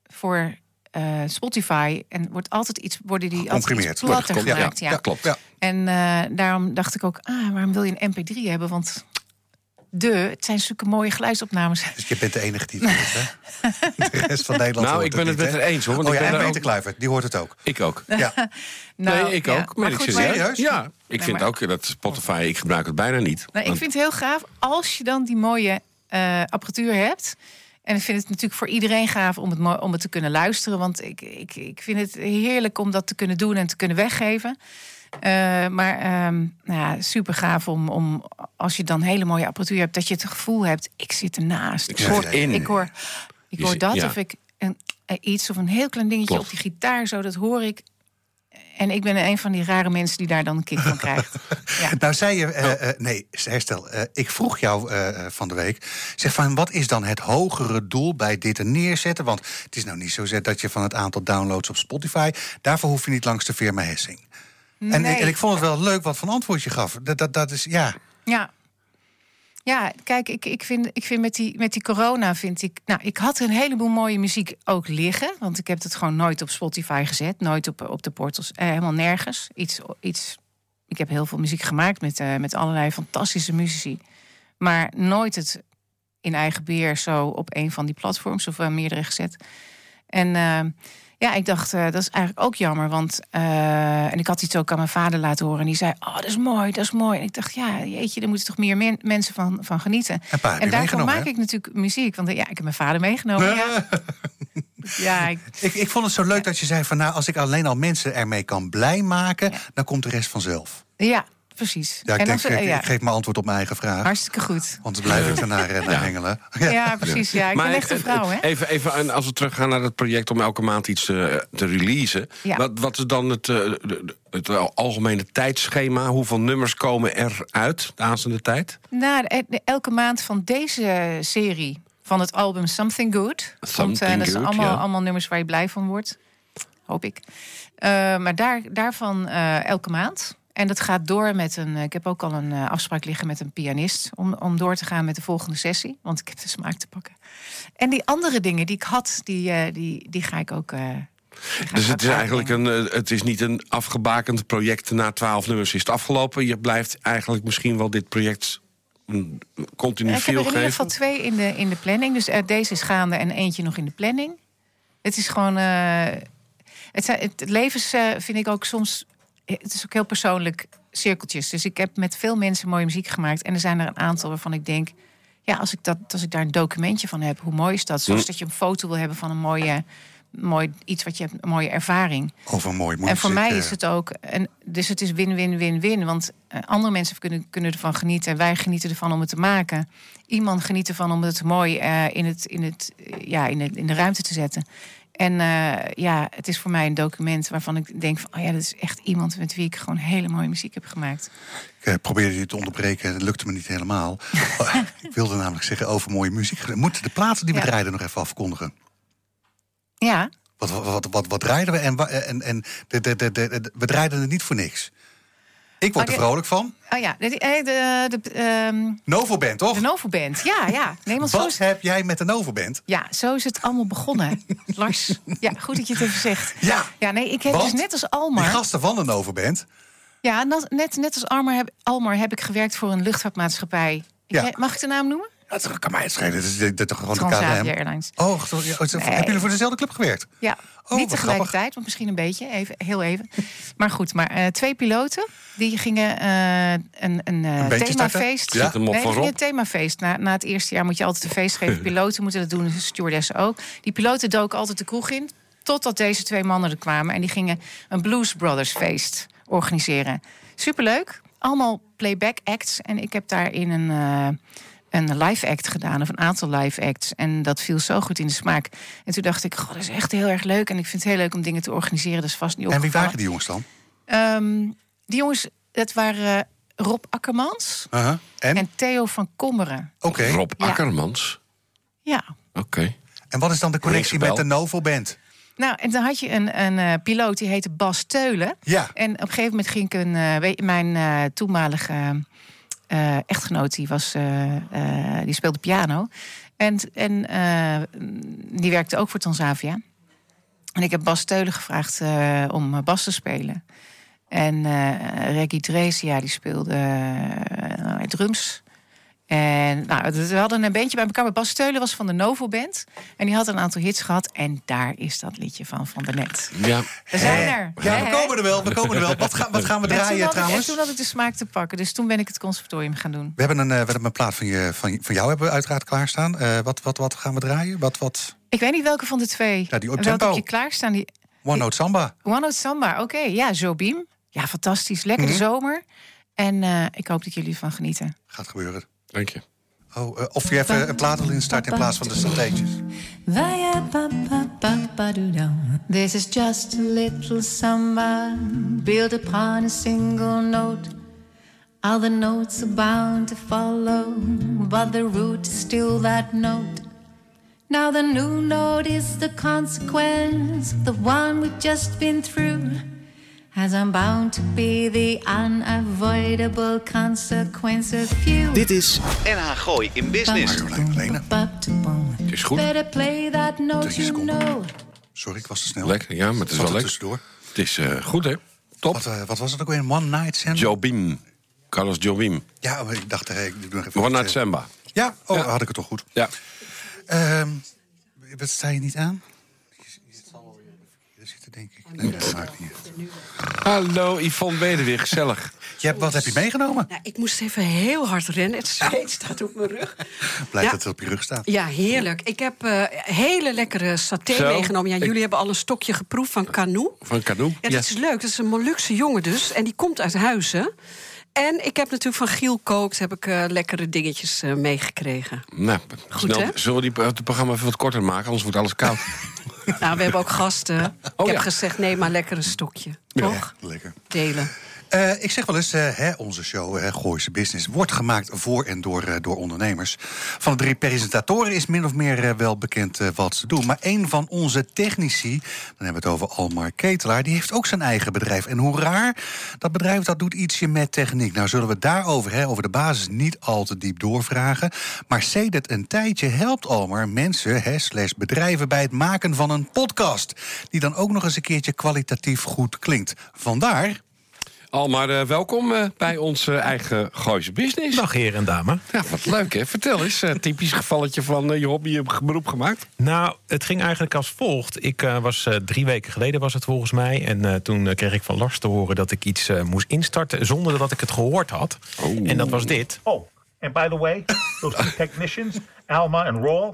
[SPEAKER 14] voor eh, Spotify en wordt altijd iets worden die altijd iets platter gemaakt.
[SPEAKER 2] ja,
[SPEAKER 14] Ja,
[SPEAKER 2] ja, klopt, ja.
[SPEAKER 14] En eh, daarom dacht ik ook, ah, waarom wil je een MP3 hebben? Want de, het zijn zulke mooie geluidsopnames.
[SPEAKER 2] Dus je bent de enige die het hoort, hè? De rest van Nederland
[SPEAKER 1] Nou,
[SPEAKER 2] hoort
[SPEAKER 1] ik ben het
[SPEAKER 2] niet,
[SPEAKER 1] met
[SPEAKER 2] hè?
[SPEAKER 1] haar eens, hoor, want
[SPEAKER 2] oh
[SPEAKER 1] ik
[SPEAKER 2] ja,
[SPEAKER 1] ben
[SPEAKER 2] en
[SPEAKER 1] er
[SPEAKER 2] Peter
[SPEAKER 1] ook-
[SPEAKER 2] Kluivert, die hoort het ook.
[SPEAKER 1] Ik ook.
[SPEAKER 2] Ja.
[SPEAKER 14] Nou,
[SPEAKER 1] nee, ik
[SPEAKER 14] ja.
[SPEAKER 1] ook.
[SPEAKER 14] Maar
[SPEAKER 1] Maar ik
[SPEAKER 14] goed,
[SPEAKER 1] serieus?
[SPEAKER 14] maar-
[SPEAKER 1] Ja, ik
[SPEAKER 14] Nee,
[SPEAKER 1] vind
[SPEAKER 14] maar-
[SPEAKER 1] ook dat Spotify, ik gebruik het bijna niet.
[SPEAKER 14] Nou, ik vind het heel gaaf als je dan die mooie eh, apparatuur hebt. En ik vind het natuurlijk voor iedereen gaaf om het, om het te kunnen luisteren. Want ik, ik, ik vind het heerlijk om dat te kunnen doen en te kunnen weggeven. Eh, maar ehm, nou ja, super gaaf om, om als je dan hele mooie apparatuur hebt, dat je het gevoel hebt, ik zit ernaast.
[SPEAKER 1] Ik
[SPEAKER 14] hoor,
[SPEAKER 1] erin.
[SPEAKER 14] ik hoor, ik hoor dat
[SPEAKER 1] ja.
[SPEAKER 14] of ik een, iets of een heel klein dingetje
[SPEAKER 1] Klopt.
[SPEAKER 14] op die gitaar, zo dat hoor ik. En ik ben een van die rare mensen die daar dan een kick van krijgt. Ja.
[SPEAKER 2] Nou zei je, eh,
[SPEAKER 1] Oh.
[SPEAKER 2] eh, nee, herstel. eh, ik vroeg jou eh, eh, van de week, zeg van wat is dan het hogere doel bij dit er neerzetten? Want het is nou niet zo dat je van het aantal downloads op Spotify, daarvoor hoef je niet langs de firma Hessing. En,
[SPEAKER 14] Nee.
[SPEAKER 2] ik, en ik vond het wel leuk wat van antwoord je gaf. Dat, dat, dat is, ja,
[SPEAKER 14] Ja. Ja, kijk, ik, ik vind, ik vind met, die, met die corona vind ik. Nou, ik had een heleboel mooie muziek ook liggen. Want ik heb het gewoon nooit op Spotify gezet. Nooit op, op de portals. Eh, helemaal nergens. Iets, iets, ik heb heel veel muziek gemaakt met, eh, met allerlei fantastische muzici. Maar nooit het in eigen beheer zo op een van die platforms of eh, meerdere gezet. En ja, ik dacht, eh, dat is eigenlijk ook jammer. Want, eh, en ik had iets ook aan mijn vader laten horen. En die zei, oh, dat is mooi, dat is mooi. En ik dacht, ja, jeetje, daar moeten toch meer men- mensen van, van genieten.
[SPEAKER 2] En meegenomen,
[SPEAKER 14] maak
[SPEAKER 2] hè?
[SPEAKER 14] ik natuurlijk muziek. Want eh, ja, ik heb mijn vader meegenomen. Ja, ja ik,
[SPEAKER 2] ik, ik vond het zo leuk dat je zei van nou, als ik alleen al mensen ermee kan blij maken, dan komt de rest vanzelf.
[SPEAKER 14] ja precies.
[SPEAKER 2] Ja, ik,
[SPEAKER 14] en
[SPEAKER 2] denk,
[SPEAKER 14] dan,
[SPEAKER 2] ik,
[SPEAKER 14] ja,
[SPEAKER 2] ik geef mijn antwoord op mijn eigen vraag.
[SPEAKER 14] hartstikke goed.
[SPEAKER 2] Want dan blijf ik ernaar eh, naar
[SPEAKER 1] Ja.
[SPEAKER 2] hengelen.
[SPEAKER 14] Ja, precies. Ja, ik ben echt een
[SPEAKER 1] eh,
[SPEAKER 14] vrouw, hè?
[SPEAKER 1] Even, even en als we teruggaan naar het project om elke maand iets te, te releasen.
[SPEAKER 14] Ja.
[SPEAKER 1] Wat, wat is dan het, eh, het algemene tijdschema? Hoeveel nummers komen eruit de aanstaande tijd?
[SPEAKER 14] Nou, elke maand van deze serie van het album Something Good. komt,
[SPEAKER 1] Something
[SPEAKER 14] eh, dat zijn allemaal,
[SPEAKER 1] ja.
[SPEAKER 14] allemaal nummers waar je blij van wordt. Hoop ik. Eh, maar daar, daarvan eh, elke maand. En dat gaat door met een. Ik heb ook al een eh, afspraak liggen met een pianist. Om, om door te gaan met de volgende sessie. Want ik heb de smaak te pakken. En die andere dingen die ik had, die, eh, die, die ga ik ook. eh,
[SPEAKER 1] Dus het is eigenlijk een, eh, het is niet een afgebakend project. Na twaalf nummers is het afgelopen. Je blijft eigenlijk misschien wel dit project een continu
[SPEAKER 14] Ja, ik heb er in ieder
[SPEAKER 1] geven.
[SPEAKER 14] geval twee in de, in de planning. Dus eh, deze is gaande en eentje nog in de planning. Het is gewoon. eh, het, het eh, vind ik ook soms het is ook heel persoonlijk cirkeltjes. Dus ik heb met veel mensen mooie muziek gemaakt. En er zijn er een aantal waarvan ik denk... ja, als ik, dat, als ik daar een documentje van heb, hoe mooi is dat? Zoals
[SPEAKER 2] Hm.
[SPEAKER 14] dat je een foto wil hebben van een mooie... Mooi, iets wat je hebt, een mooie ervaring.
[SPEAKER 2] Over mooi
[SPEAKER 14] En voor mij
[SPEAKER 2] eh.
[SPEAKER 14] is het ook. En dus het is win-win-win-win. Want eh, andere mensen kunnen, kunnen ervan genieten. En wij genieten ervan om het te maken. Iemand geniet ervan om het mooi eh, in, het, in, het, eh, ja, in, het, in de ruimte te zetten. En eh, ja, het is voor mij een document waarvan ik denk van... oh ja, dat is echt iemand met wie ik gewoon hele mooie muziek heb gemaakt.
[SPEAKER 2] Ik eh, probeerde je te onderbreken, dat lukte me niet helemaal. Ik wilde namelijk zeggen over mooie muziek. Moeten de platen die we
[SPEAKER 14] Ja.
[SPEAKER 2] draaiden nog even afkondigen?
[SPEAKER 14] Ja,
[SPEAKER 2] Wat, wat, wat, wat, wat draaiden we? En, en, en de, de, de- we draaiden het niet voor niks. Ik word er vrolijk van.
[SPEAKER 14] oh ja, de, de, de, de, ehm,
[SPEAKER 2] Novo Band, toch?
[SPEAKER 14] de Novo Band. Ja, ja. Nee, zo
[SPEAKER 2] Wat
[SPEAKER 14] is,
[SPEAKER 2] heb jij met de Novo Band?
[SPEAKER 14] ja, zo is het allemaal begonnen. Lars, ja, goed dat je het even zegt.
[SPEAKER 2] Ja,
[SPEAKER 14] Ja, nee, ik heb
[SPEAKER 2] Want
[SPEAKER 14] dus net als Almar...
[SPEAKER 2] gasten van de Novo Band.
[SPEAKER 14] Ja, net, net, net als Almar heb, Almar heb ik gewerkt voor een luchtvaartmaatschappij. Ik-
[SPEAKER 2] Ja.
[SPEAKER 14] Mag ik de naam noemen?
[SPEAKER 2] Dat kan mij het schelen. Dat is, dat is toch gewoon de KLM?
[SPEAKER 14] Airlines.
[SPEAKER 2] Oh, toch, ja, oh,
[SPEAKER 14] Nee.
[SPEAKER 2] hebben jullie voor dezelfde club gewerkt?
[SPEAKER 14] Ja,
[SPEAKER 2] wat
[SPEAKER 14] niet tegelijkertijd, want misschien een beetje, even, heel even. Maar goed, maar eh, twee piloten die gingen eh, een, een, eh,
[SPEAKER 2] Een
[SPEAKER 14] themafeest.
[SPEAKER 2] Ja.
[SPEAKER 14] Nee, gingen een themafeest. Na, na het eerste jaar moet je altijd een feest geven. Piloten moeten dat doen, de stewardessen ook. Die piloten doken altijd de kroeg in, totdat deze twee mannen er kwamen. En die gingen een Blues Brothers feest organiseren. Superleuk, allemaal playback acts. En ik heb daarin een... een live act gedaan, of een aantal live acts. En dat viel zo goed in de smaak. En toen dacht ik, god, dat is echt heel erg leuk. En ik vind het heel leuk om dingen te organiseren. Dat is vast niet
[SPEAKER 2] En wie waren die jongens dan?
[SPEAKER 14] Ehm, die jongens, dat waren Rob Akkermans
[SPEAKER 2] Uh-huh. En?
[SPEAKER 14] en Theo van Kommeren.
[SPEAKER 2] Oké.
[SPEAKER 1] Rob
[SPEAKER 14] Ja.
[SPEAKER 1] Akkermans.
[SPEAKER 14] Ja.
[SPEAKER 1] Oké.
[SPEAKER 2] En wat is dan de connectie met de Novo Band?
[SPEAKER 14] Nou, en dan had je een, een eh, piloot die heette Bas Teulen.
[SPEAKER 2] Ja.
[SPEAKER 14] En op een gegeven moment ging ik een... eh, weet- mijn eh, toenmalige eh, echtgenoot, die, was, eh, eh, die speelde piano. En, en die werkte ook voor Transavia. En ik heb Bas Teulen gevraagd om bas te spelen. En Reggie Drees, die speelde eh, drums. En nou, we hadden een bandje bij elkaar. Maar Bas Teulen was van de Novo Band. En die had een aantal hits gehad. En daar is dat liedje van, van daarnet.
[SPEAKER 1] Ja.
[SPEAKER 14] We zijn er.
[SPEAKER 2] Ja, we komen er wel. We komen er wel. Wat, gaan wat gaan we draaien
[SPEAKER 14] ik-
[SPEAKER 2] trouwens?
[SPEAKER 14] En toen had ik de smaak te pakken. Dus toen ben ik het conservatorium gaan doen.
[SPEAKER 2] We hebben een, eh, we hebben een plaat van, je, van, van jou hebben we uiteraard klaarstaan. Eh, wat, wat, wat gaan we draaien? Wat, wat?
[SPEAKER 14] Ik weet niet welke van de twee.
[SPEAKER 2] Ja, die op
[SPEAKER 14] welke
[SPEAKER 2] tempo.
[SPEAKER 14] heb je klaarstaan? Die...
[SPEAKER 2] One Note Samba.
[SPEAKER 14] One Note Samba, oké. Ja, Jobim. Ja, fantastisch. Lekker de
[SPEAKER 2] Mhm.
[SPEAKER 14] zomer. En eh, ik hoop dat jullie ervan genieten.
[SPEAKER 2] Gaat gebeuren.
[SPEAKER 1] Dank je.
[SPEAKER 2] Oh, eh, of je even een plaat wil instarten in plaats van de strategies.
[SPEAKER 15] This is just a little samba built upon a single note. All the notes are bound to follow, but the root is still that note. Now the new note is the consequence of the one we've just been through. As I'm bound to be the unavoidable consequence of you.
[SPEAKER 13] Dit is NH Gooi in Business.
[SPEAKER 1] Het is goed.
[SPEAKER 15] Better play that note you know.
[SPEAKER 2] Sorry, ik was te snel.
[SPEAKER 1] Lekker, ja, maar het is wel
[SPEAKER 2] er
[SPEAKER 1] lekker.
[SPEAKER 2] tussendoor.
[SPEAKER 1] Het is eh, goed, hè? Top.
[SPEAKER 2] Wat, eh, wat was het ook weer? One Night Samba?
[SPEAKER 1] Jobim. Carlos Jobim.
[SPEAKER 2] Ja, maar ik dacht, eh, ik doe nog even...
[SPEAKER 1] One Night Samba.
[SPEAKER 2] Ja, oh, had ik het toch goed.
[SPEAKER 1] Ja.
[SPEAKER 2] Ehm wat sta je niet aan? Je zit er denk ik. Nee, dat maakt niet uit.
[SPEAKER 1] Hallo, Yvonne, ben je er weer? Gezellig.
[SPEAKER 2] Je hebt, wat heb je meegenomen?
[SPEAKER 3] Nou, ik moest even heel hard rennen. Het zweet staat op mijn rug.
[SPEAKER 2] Blijkt
[SPEAKER 3] Ja.
[SPEAKER 2] dat het op je rug staat.
[SPEAKER 3] Ja, heerlijk. Ik heb eh, hele lekkere saté
[SPEAKER 1] Zo.
[SPEAKER 3] meegenomen. Ja,
[SPEAKER 1] Ik-
[SPEAKER 3] jullie hebben al een stokje geproefd van Canoe.
[SPEAKER 1] Van Canoe.
[SPEAKER 3] Ja, dat is leuk. Dat is een Molukse jongen dus. En die komt uit Huizen. En ik heb natuurlijk van Giel Kookt heb ik, eh, lekkere dingetjes eh, meegekregen.
[SPEAKER 1] Nou,
[SPEAKER 3] Goed,
[SPEAKER 1] snel,
[SPEAKER 3] hè?
[SPEAKER 1] zullen we die, het programma even wat korter maken? Anders wordt alles koud.
[SPEAKER 3] Nou, we hebben ook gasten. ik
[SPEAKER 1] Oh,
[SPEAKER 3] heb
[SPEAKER 1] ja.
[SPEAKER 3] gezegd, nee, maar lekker een stokje. Toch?
[SPEAKER 2] Ja, lekker.
[SPEAKER 3] Delen.
[SPEAKER 2] Eh, ik zeg wel eens, eh, hè, onze show, hè, Gooise Business, wordt gemaakt voor en door, eh, door ondernemers. Van de drie presentatoren is min of meer wel bekend wat ze doen. Maar een van onze technici, dan hebben we het over Almar Ketelaar, die heeft ook zijn eigen bedrijf. En hoe raar, dat bedrijf dat doet ietsje met techniek. Nou zullen we daarover, hè, over de basis, niet al te diep doorvragen. Maar sedert een tijdje helpt Almar mensen, hè, slash bedrijven, bij het maken van een podcast. Die dan ook nog eens een keertje kwalitatief goed klinkt. Vandaar...
[SPEAKER 1] Almar, eh, welkom eh, bij ons eh, eigen Gooise Business.
[SPEAKER 16] Dag heren en dames.
[SPEAKER 1] Ja, wat leuk hè. Vertel eens, een typisch gevalletje van je hobby, je beroep gemaakt.
[SPEAKER 16] Nou, het ging eigenlijk als volgt. Ik eh, was eh, drie weken geleden was het volgens mij. En eh, toen kreeg ik van Lars te horen dat ik iets eh, moest instarten... zonder dat ik het gehoord had. En dat was dit.
[SPEAKER 17] Oh, and by the way, those two technicians, Alma and Roll,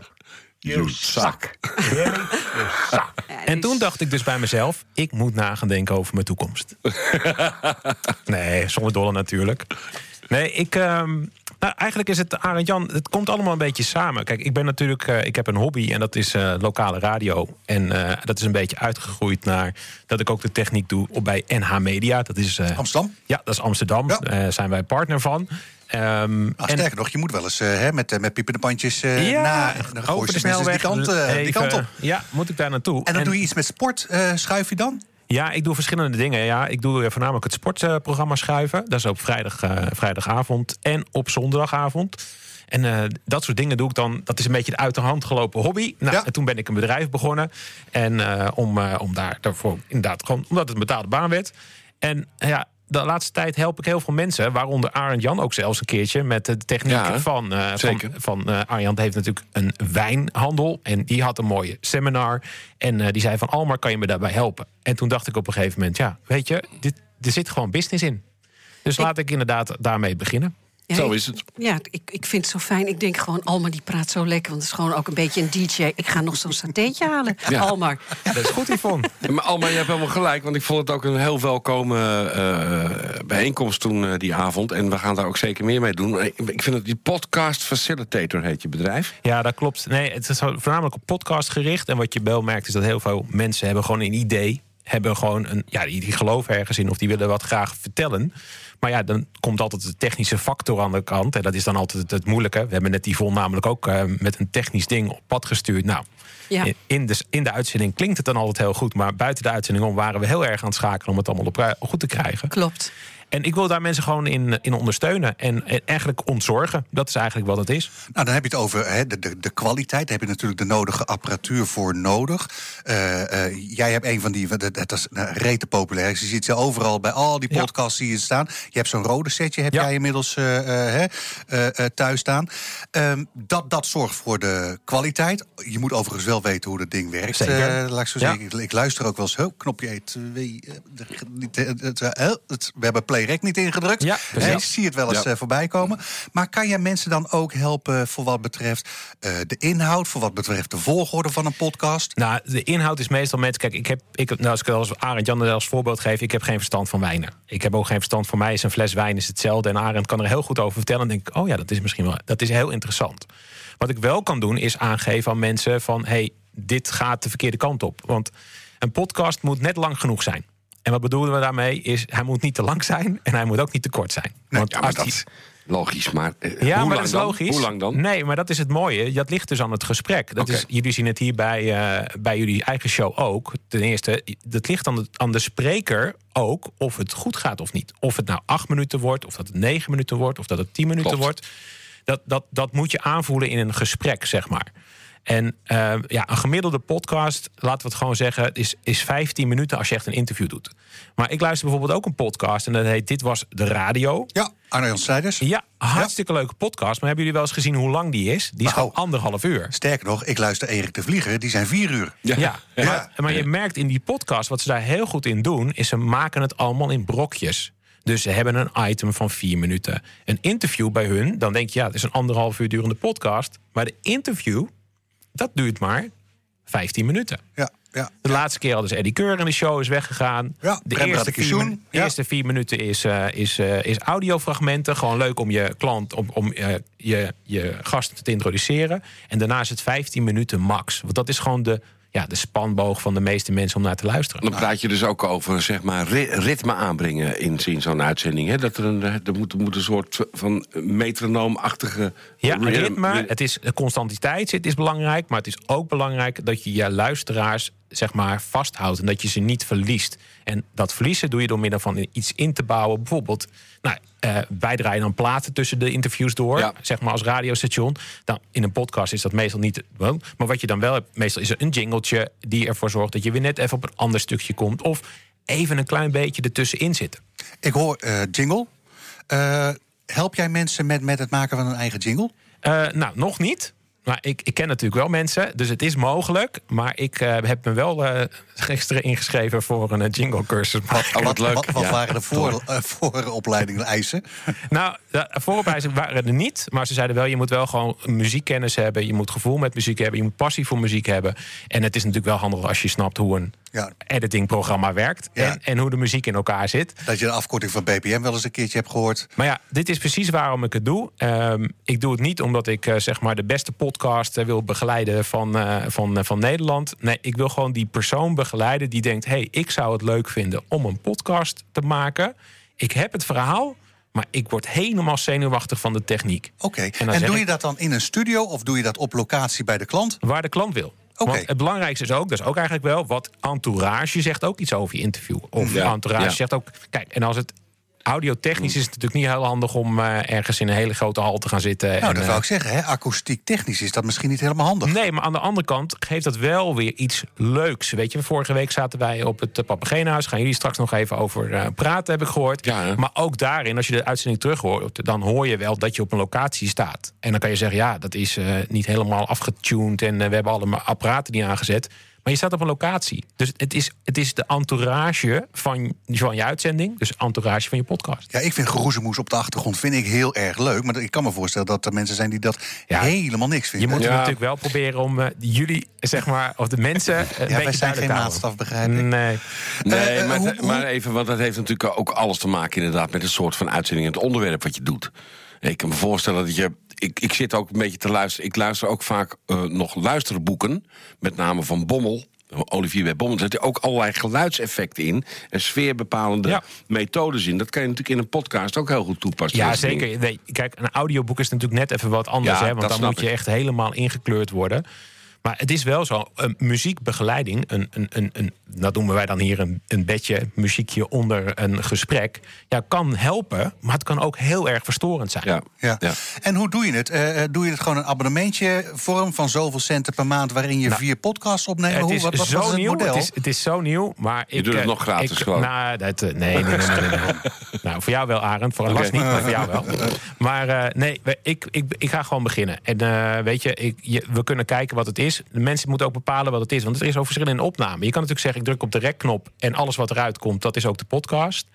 [SPEAKER 17] you, suck. Really? You suck.
[SPEAKER 16] En toen dacht ik dus bij mezelf... ik moet na gaan denken over mijn toekomst. nee, zonder dolle natuurlijk. Nee, ik... ehm, nou, eigenlijk is het, Arend Jan, het komt allemaal een beetje samen. Kijk, ik ben natuurlijk, eh, ik heb een hobby en dat is eh, lokale radio. En eh, dat is een beetje uitgegroeid naar dat ik ook de techniek doe op bij NH Media. Dat is
[SPEAKER 2] Amsterdam?
[SPEAKER 16] Ja, dat is Amsterdam. Daar zijn wij partner van. Ehm,
[SPEAKER 2] Ah, sterker nog, je moet wel eens eh, hè, met, eh, met piepende pandjes eh
[SPEAKER 16] Ja,
[SPEAKER 2] na. Dan gooi je. Die kant, die kant op.
[SPEAKER 16] Ja, moet ik daar naartoe.
[SPEAKER 2] En dan doe je iets met sport. schuif je dan?
[SPEAKER 16] Ja, ik doe verschillende dingen. Ja, ik doe voornamelijk het sportprogramma schuiven. Dat is op vrijdag, vrijdagavond en op zondagavond. En dat soort dingen doe ik dan. Dat is een beetje de uit de hand gelopen hobby. Nou, en toen ben ik een bedrijf begonnen. En om, om daar, daarvoor inderdaad gewoon, omdat het een betaalde baan werd. En ja, de laatste tijd help ik heel veel mensen, waaronder Arend Jan ook zelfs een keertje met de techniek
[SPEAKER 1] Ja,
[SPEAKER 16] van,
[SPEAKER 1] zeker.
[SPEAKER 16] van, van Arjan heeft natuurlijk een wijnhandel. En die had een mooie seminar. En eh, die zei van Almar, kan je me daarbij helpen? En toen dacht ik op een gegeven moment, ja, weet je, dit, er zit gewoon business in. Dus laat ik inderdaad daarmee beginnen.
[SPEAKER 3] Ja, ik- Ja, ik, ik vind het zo fijn. Ik denk gewoon, Alma die praat zo lekker. Want het is gewoon ook een beetje een DJ. Ik ga nog zo'n satéetje halen,
[SPEAKER 1] Ja.
[SPEAKER 3] Almar.
[SPEAKER 16] Dat is goed, Yvonne.
[SPEAKER 1] Maar Alma, je hebt helemaal gelijk. Want ik vond het ook een heel welkome eh, bijeenkomst toen eh, die avond. En we gaan daar ook zeker meer mee doen. Ik ik vind het die podcast facilitator heet je bedrijf.
[SPEAKER 16] Ja, dat klopt. Nee, het is voornamelijk op podcast gericht. En wat je wel merkt is dat heel veel mensen hebben gewoon een idee. Hebben gewoon een, ja, die, die geloven ergens in of die willen wat graag vertellen. Maar ja, dan komt altijd de technische factor aan de kant. En dat is dan altijd het, het moeilijke. We hebben net die vol namelijk ook eh, met een technisch ding op pad gestuurd. Nou,
[SPEAKER 3] Ja.
[SPEAKER 16] in, de, in de uitzending klinkt het dan altijd heel goed. Maar buiten de uitzending om waren we heel erg aan het schakelen om het allemaal op, goed te krijgen.
[SPEAKER 3] Klopt.
[SPEAKER 16] En ik wil daar mensen gewoon in, in ondersteunen. En, en eigenlijk ontzorgen. Dat is eigenlijk wat het is.
[SPEAKER 2] Nou, dan heb je het over hè, de, de, de kwaliteit. Daar heb je natuurlijk de nodige apparatuur voor nodig. Eh, eh, jij hebt een van die, dat, dat is nou, rete populair. Je ziet ze overal bij al die podcasts die hier staan. Je hebt zo'n rode setje, heb jij inmiddels eh, eh, eh, thuis staan. Ehm, dat, dat zorgt voor de kwaliteit. Je moet overigens wel weten hoe dat ding werkt.
[SPEAKER 16] Zeker.
[SPEAKER 2] laat ik zo
[SPEAKER 16] Ja.
[SPEAKER 2] zeggen. Ik, ik luister ook wel eens. Knopje 1, 2, eh, de- niet, eh, het, eh, eh, het- we hebben play rec niet ingedrukt.
[SPEAKER 16] Ja,
[SPEAKER 2] ik zie het wel eens voorbij komen. Maar kan jij mensen dan ook helpen voor wat betreft de inhoud, voor wat betreft de volgorde van een podcast?
[SPEAKER 16] Nou, de inhoud is meestal met. Kijk, ik heb. Ik, nou, als ik als Arend Jan als voorbeeld geef, ik heb geen verstand van wijnen. Ik heb ook geen verstand. Voor mij is een fles wijn is hetzelfde. En Arend kan er heel goed over vertellen. En denk ik, oh ja, dat is misschien wel. Dat is heel interessant. Wat ik wel kan doen, is aangeven aan mensen van hey, dit gaat de verkeerde kant op. Want een podcast moet net lang genoeg zijn. En wat bedoelen we daarmee? Is hij moet niet te lang zijn en hij moet ook niet te kort zijn. Want
[SPEAKER 1] ja,
[SPEAKER 16] als
[SPEAKER 1] dat
[SPEAKER 16] die-
[SPEAKER 1] logisch. Maar, eh,
[SPEAKER 16] ja,
[SPEAKER 1] hoe
[SPEAKER 16] maar
[SPEAKER 1] lang
[SPEAKER 16] dat is
[SPEAKER 1] dan?
[SPEAKER 16] logisch.
[SPEAKER 1] Hoe lang dan?
[SPEAKER 16] Nee, maar dat is het mooie. Dat ligt dus aan het gesprek. Dat is, jullie zien het hier bij, eh, bij jullie eigen show ook. Ten eerste, dat ligt aan de, aan de spreker ook of het goed gaat of niet. Of het nou acht minuten wordt, of dat het negen minuten wordt, of dat het tien minuten
[SPEAKER 1] Klopt.
[SPEAKER 16] wordt. Dat, dat, dat moet je aanvoelen in een gesprek, zeg maar. En eh, ja, een gemiddelde podcast, laten we het gewoon zeggen, is, is 15 minuten als je echt een interview doet. Maar ik luister bijvoorbeeld ook een podcast en dat heet Dit was de radio.
[SPEAKER 2] Ja, Arno-Jan Snijders.
[SPEAKER 16] Ja, hartstikke leuke podcast. Maar hebben jullie wel eens gezien hoe lang die is? Die is gewoon anderhalf uur.
[SPEAKER 2] Sterker nog, ik luister Erik de Vlieger, die zijn vier uur.
[SPEAKER 16] Ja, Maar, maar je merkt in die podcast, wat ze daar heel goed in doen... is ze maken het allemaal in brokjes. Dus ze hebben een item van vier minuten. Een interview bij hun, dan denk je... ja, het is een anderhalf uur durende podcast. Maar de interview, dat duurt maar 15 minuten.
[SPEAKER 2] Ja, ja.
[SPEAKER 16] De laatste keer hadden ze Eddie Keur in de show, is weggegaan.
[SPEAKER 2] Ja,
[SPEAKER 16] de eerste vier, minu- eerste vier minuten is, eh, is, eh, is audiofragmenten. Gewoon leuk om je klant, om, om eh, je, je gasten te introduceren. En daarna is het 15 minuten max. Want dat is gewoon de, ja, de spanboog van de meeste mensen om naar te luisteren.
[SPEAKER 1] Dan praat je dus ook over zeg maar, ri- ritme aanbrengen in, in zo'n uitzending. Hè? Dat er, een, er moet, moet een soort van metronoomachtige...
[SPEAKER 16] Ja,
[SPEAKER 1] ri-
[SPEAKER 16] ritme.
[SPEAKER 1] ri-
[SPEAKER 16] Het is de constantiteit het is belangrijk, maar het is ook belangrijk dat je je luisteraars zeg maar vasthoudt en dat je ze niet verliest. En dat verliezen doe je door middel van iets in te bouwen. Bijvoorbeeld, nou, eh, wij draaien dan platen tussen de interviews door, zeg maar als radiostation. Dan in een podcast is dat meestal niet. Wel, maar wat je dan wel hebt, meestal is er een jingletje die ervoor zorgt dat je weer net even op een ander stukje komt. Of even een klein beetje ertussenin zitten.
[SPEAKER 2] Ik hoor eh, jingle. Eh, help jij mensen met, met het maken van een eigen jingle?
[SPEAKER 16] Nou, nog niet. Maar ik, ik ken natuurlijk wel mensen, dus het is mogelijk. Maar ik eh, heb me wel eh, gisteren ingeschreven voor een eh, jingle cursus.
[SPEAKER 2] Oh, wat, wat, wat waren de voor, eh, vooropleidingen eisen?
[SPEAKER 16] Nou, de vooropleidingen waren er niet. Maar ze zeiden wel, je moet wel gewoon muziekkennis hebben. Je moet gevoel met muziek hebben. Je moet passie voor muziek hebben. En het is natuurlijk wel handig als je snapt hoe een
[SPEAKER 2] Ja.
[SPEAKER 16] editingprogramma werkt.
[SPEAKER 2] Ja.
[SPEAKER 16] En, en hoe de muziek in elkaar zit.
[SPEAKER 2] Dat je de afkorting van BPM wel eens een keertje hebt gehoord.
[SPEAKER 16] Maar ja, dit is precies waarom ik het doe. Ehm, ik doe het niet omdat ik eh, zeg maar de beste podcast eh, wil begeleiden van, eh, van, van Nederland. Nee, ik wil gewoon die persoon begeleiden die denkt: hey, ik zou het leuk vinden om een podcast te maken. Ik heb het verhaal, maar ik word helemaal zenuwachtig van de techniek.
[SPEAKER 2] Oké, en, doe
[SPEAKER 16] ik-
[SPEAKER 2] je dat dan in een studio of doe je dat op locatie bij de klant?
[SPEAKER 16] Waar de klant wil. Want het belangrijkste is ook, dat is ook eigenlijk wel wat entourage zegt ook iets over je interview. Of
[SPEAKER 1] Ja,
[SPEAKER 16] entourage
[SPEAKER 1] ja.
[SPEAKER 16] zegt ook. Kijk, en als het audiotechnisch is het natuurlijk niet heel handig om eh, ergens in een hele grote hal te gaan zitten.
[SPEAKER 2] Nou,
[SPEAKER 16] en,
[SPEAKER 2] dat
[SPEAKER 16] eh,
[SPEAKER 2] wou ik zeggen. Hè? Akoestiek technisch is dat misschien niet helemaal handig.
[SPEAKER 16] Nee, maar aan de andere kant geeft dat wel weer iets leuks. Weet je, vorige week zaten wij op het Papageenhuis. Gaan jullie straks nog even over eh, praten, heb ik gehoord. maar ook daarin, als je de uitzending terug hoort... dan hoor je wel dat je op een locatie staat. En dan kan je zeggen, ja, dat is eh, niet helemaal afgetuned... en eh, we hebben allemaal apparaten die aangezet. Maar je staat op een locatie. Dus het is, het is de entourage van, van je uitzending. Dus entourage van je podcast.
[SPEAKER 2] Ja, ik vind geroezemoes op de achtergrond vind ik heel erg leuk. Maar ik kan me voorstellen dat er mensen zijn die dat helemaal niks
[SPEAKER 16] Je
[SPEAKER 2] vinden.
[SPEAKER 16] moet natuurlijk wel proberen om eh, jullie, zeg maar, of de mensen... eh, een
[SPEAKER 2] wij zijn geen maatstaf, begrijp ik.
[SPEAKER 16] Nee.
[SPEAKER 1] Nee,
[SPEAKER 2] Eh,
[SPEAKER 1] maar,
[SPEAKER 2] hoe-
[SPEAKER 1] maar even, want dat heeft natuurlijk ook alles te maken inderdaad met een soort van uitzending en het onderwerp wat je doet. Ik kan me voorstellen dat je. Ik, ik zit ook een beetje te luisteren. Ik luister ook vaak eh, nog luisterboeken, met name van Bommel. Olivier bij Bommel, er zitten ook allerlei geluidseffecten in en sfeerbepalende methodes in. Dat kan je natuurlijk in een podcast ook heel goed toepassen.
[SPEAKER 16] Ja, zeker. Nee, kijk, een audioboek is natuurlijk net even wat anders.
[SPEAKER 1] Ja,
[SPEAKER 16] hè, want dan moet je echt helemaal ingekleurd worden. Maar het is wel zo, een muziekbegeleiding, een, een, een, een, dat noemen wij dan hier een, een bedje muziekje onder een gesprek, ja, kan helpen, maar het kan ook heel erg verstorend zijn.
[SPEAKER 1] Ja.
[SPEAKER 2] Ja. En hoe doe je het? Eh, eh, doe je het gewoon een abonnementje vorm van zoveel centen per maand waarin je
[SPEAKER 16] Nou,
[SPEAKER 2] vier podcasts opneemt?
[SPEAKER 16] Het
[SPEAKER 2] Hoe,
[SPEAKER 16] is
[SPEAKER 2] wat, wat,
[SPEAKER 16] zo
[SPEAKER 2] wat is het
[SPEAKER 16] nieuw.
[SPEAKER 2] model?
[SPEAKER 16] Het is, het is zo nieuw, maar ik.
[SPEAKER 1] doet het
[SPEAKER 16] eh,
[SPEAKER 1] nog gratis
[SPEAKER 16] ik,
[SPEAKER 1] gewoon.
[SPEAKER 16] Nou, dat, nee, nee, nee, nee, nee, nee. nou, voor jou wel, Arend. Voor Lars
[SPEAKER 1] Oké.
[SPEAKER 16] niet, maar voor jou wel. Maar eh, nee, ik, ik, ik ga gewoon beginnen. En eh, weet je, ik, je, we kunnen kijken wat het is. De mensen moeten ook bepalen wat het is. Want er is ook verschil in opname. Je kan natuurlijk zeggen, ik druk op de rekknop en alles wat eruit komt, dat is ook de podcast.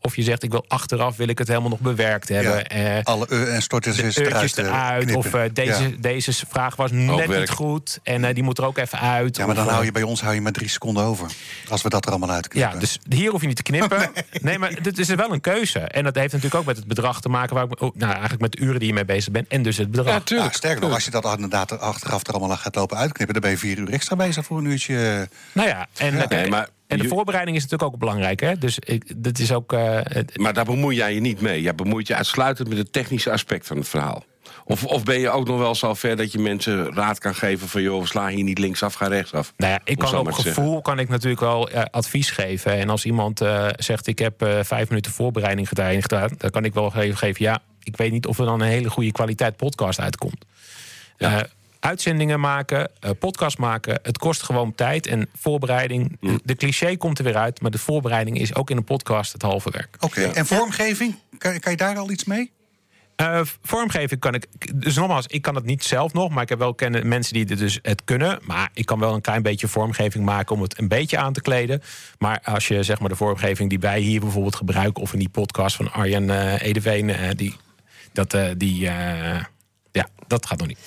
[SPEAKER 16] Of je zegt, ik wil achteraf wil ik het helemaal nog bewerkt hebben. Eh,
[SPEAKER 2] Alle uh, en eens
[SPEAKER 16] eurtjes
[SPEAKER 2] eruit, eh,
[SPEAKER 16] eruit. Of eh, deze,
[SPEAKER 2] Ja.
[SPEAKER 16] deze vraag was net niet goed. En eh, die moet er ook even uit.
[SPEAKER 2] Ja, maar dan
[SPEAKER 16] Of,
[SPEAKER 2] hou je bij ons hou je maar drie seconden over. Als we dat er allemaal uitknippen.
[SPEAKER 16] ja, dus hier hoef je niet te knippen. nee. maar dit is wel een keuze. En dat heeft natuurlijk ook met het bedrag te maken... Waar ik, oh, nou, eigenlijk met de uren die je mee bezig bent. En dus het bedrag.
[SPEAKER 2] Ja, sterker nog, als je dat inderdaad achteraf er allemaal gaat lopen uitknippen... dan ben je vier uur extra bezig voor een uurtje.
[SPEAKER 16] Nou ja, en,
[SPEAKER 1] Nee, maar
[SPEAKER 16] en de voorbereiding is natuurlijk ook belangrijk. Hè? Dus ik, dat is ook... eh,
[SPEAKER 1] Maar daar bemoei jij je niet mee. Jij bemoeit je uitsluitend met het technische aspect van het verhaal. Of, of ben je ook nog wel zo ver dat je mensen raad kan geven van... joh, sla hier niet linksaf, ga rechtsaf.
[SPEAKER 16] Nou ja, ik kan op
[SPEAKER 1] zeggen.
[SPEAKER 16] gevoel kan ik natuurlijk wel eh, advies geven. En als iemand eh, zegt, ik heb vijf minuten voorbereiding gedaan, gedaan... dan kan ik wel even geven, ja, ik weet niet of er dan een hele goede kwaliteit podcast uitkomt. Eh, uitzendingen maken, eh, podcast maken, het kost gewoon tijd en voorbereiding.
[SPEAKER 1] Mm.
[SPEAKER 16] De, cliché komt er weer uit, maar de voorbereiding is ook in een podcast het halve werk.
[SPEAKER 2] Oké, en vormgeving? Kan, kan je daar al iets mee?
[SPEAKER 16] Eh, vormgeving kan ik. Dus nogmaals, ik kan het niet zelf nog, maar ik heb wel kennen mensen die het dus het kunnen. Maar ik kan wel een klein beetje vormgeving maken om het een beetje aan te kleden. Maar als je zeg maar de vormgeving die wij hier bijvoorbeeld gebruiken, of in die podcast van Arjen eh, Edeveen, die, dat, eh, die, eh, ja, dat gaat nog niet.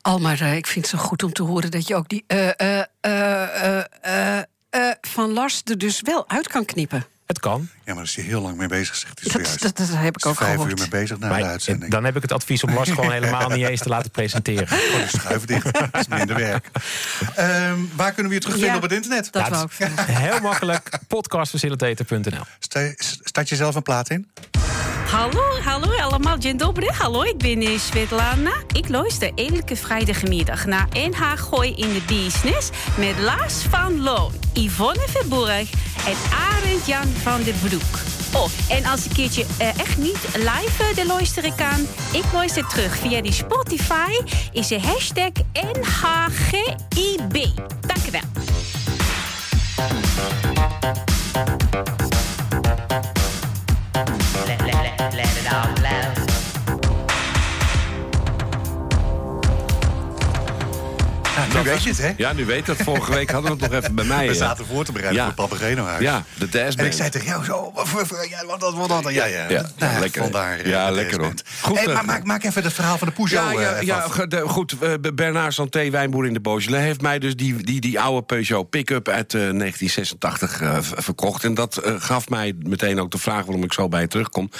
[SPEAKER 3] Almar, eh, ik vind het zo goed om te horen dat je ook die eh, eh, eh, eh, eh, eh, van Lars er dus wel uit kan knippen.
[SPEAKER 16] Het kan.
[SPEAKER 2] Ja, maar is hij heel lang mee bezig, zegt hij
[SPEAKER 3] Dat,
[SPEAKER 2] zojuist.
[SPEAKER 3] dat, dat heb ik
[SPEAKER 2] Is
[SPEAKER 3] ook
[SPEAKER 2] vijf
[SPEAKER 3] gehoord.
[SPEAKER 2] uur mee bezig na
[SPEAKER 16] Maar
[SPEAKER 2] de uitzending.
[SPEAKER 16] dan heb ik het advies om Lars gewoon helemaal niet eens te laten presenteren.
[SPEAKER 2] Gewoon de schuif dicht. Dat is minder werk. Ehm, waar kunnen we je terugvinden
[SPEAKER 3] Ja,
[SPEAKER 2] op het internet?
[SPEAKER 3] dat
[SPEAKER 16] Ja,
[SPEAKER 3] wou
[SPEAKER 16] het
[SPEAKER 3] ik
[SPEAKER 16] is Heel makkelijk. Podcastfacilitator.nl.
[SPEAKER 2] Sta- Start je zelf een plaat in?
[SPEAKER 18] Hallo, hallo allemaal, dzień. Hallo, ik ben eh, Svetlana. Ik luister elke vrijdagmiddag naar NH Gooi in de Business... met Lars van Loon, Yvonne Verburg en Arend Jan van der Broek. Oh, en als een keertje eh, echt niet live eh, de luisteren kan... ik luister terug via die Spotify, is de hashtag NHGIB. Dank u wel.
[SPEAKER 2] Weet je het, hè?
[SPEAKER 1] Ja, nu weet je het. Vorige week hadden we het nog even bij mij.
[SPEAKER 2] We
[SPEAKER 1] eh.
[SPEAKER 2] zaten voor te bereiden
[SPEAKER 1] Ja.
[SPEAKER 2] voor het Papageno-huis.
[SPEAKER 1] Ja, de Dash
[SPEAKER 2] En ik zei tegen jou zo, wat ja, dat, wat dat. Ja, ja.
[SPEAKER 1] Ja,
[SPEAKER 2] Nou,
[SPEAKER 1] lekker.
[SPEAKER 2] Vandaar, eh,
[SPEAKER 1] Ja,
[SPEAKER 2] de
[SPEAKER 1] lekker, hoor. Goed,
[SPEAKER 2] Hey,
[SPEAKER 1] eh,
[SPEAKER 2] maar maak, maak even het verhaal van de Peugeot
[SPEAKER 1] Ja, ja, ja de- goed. eh, Bernard Santé, wijnboer in de Beaujolais... heeft mij dus die, die, die oude Peugeot pick-up uit eh, 1986 eh, v- verkocht. En dat gaf mij meteen ook de vraag waarom ik zo bij je terugkom.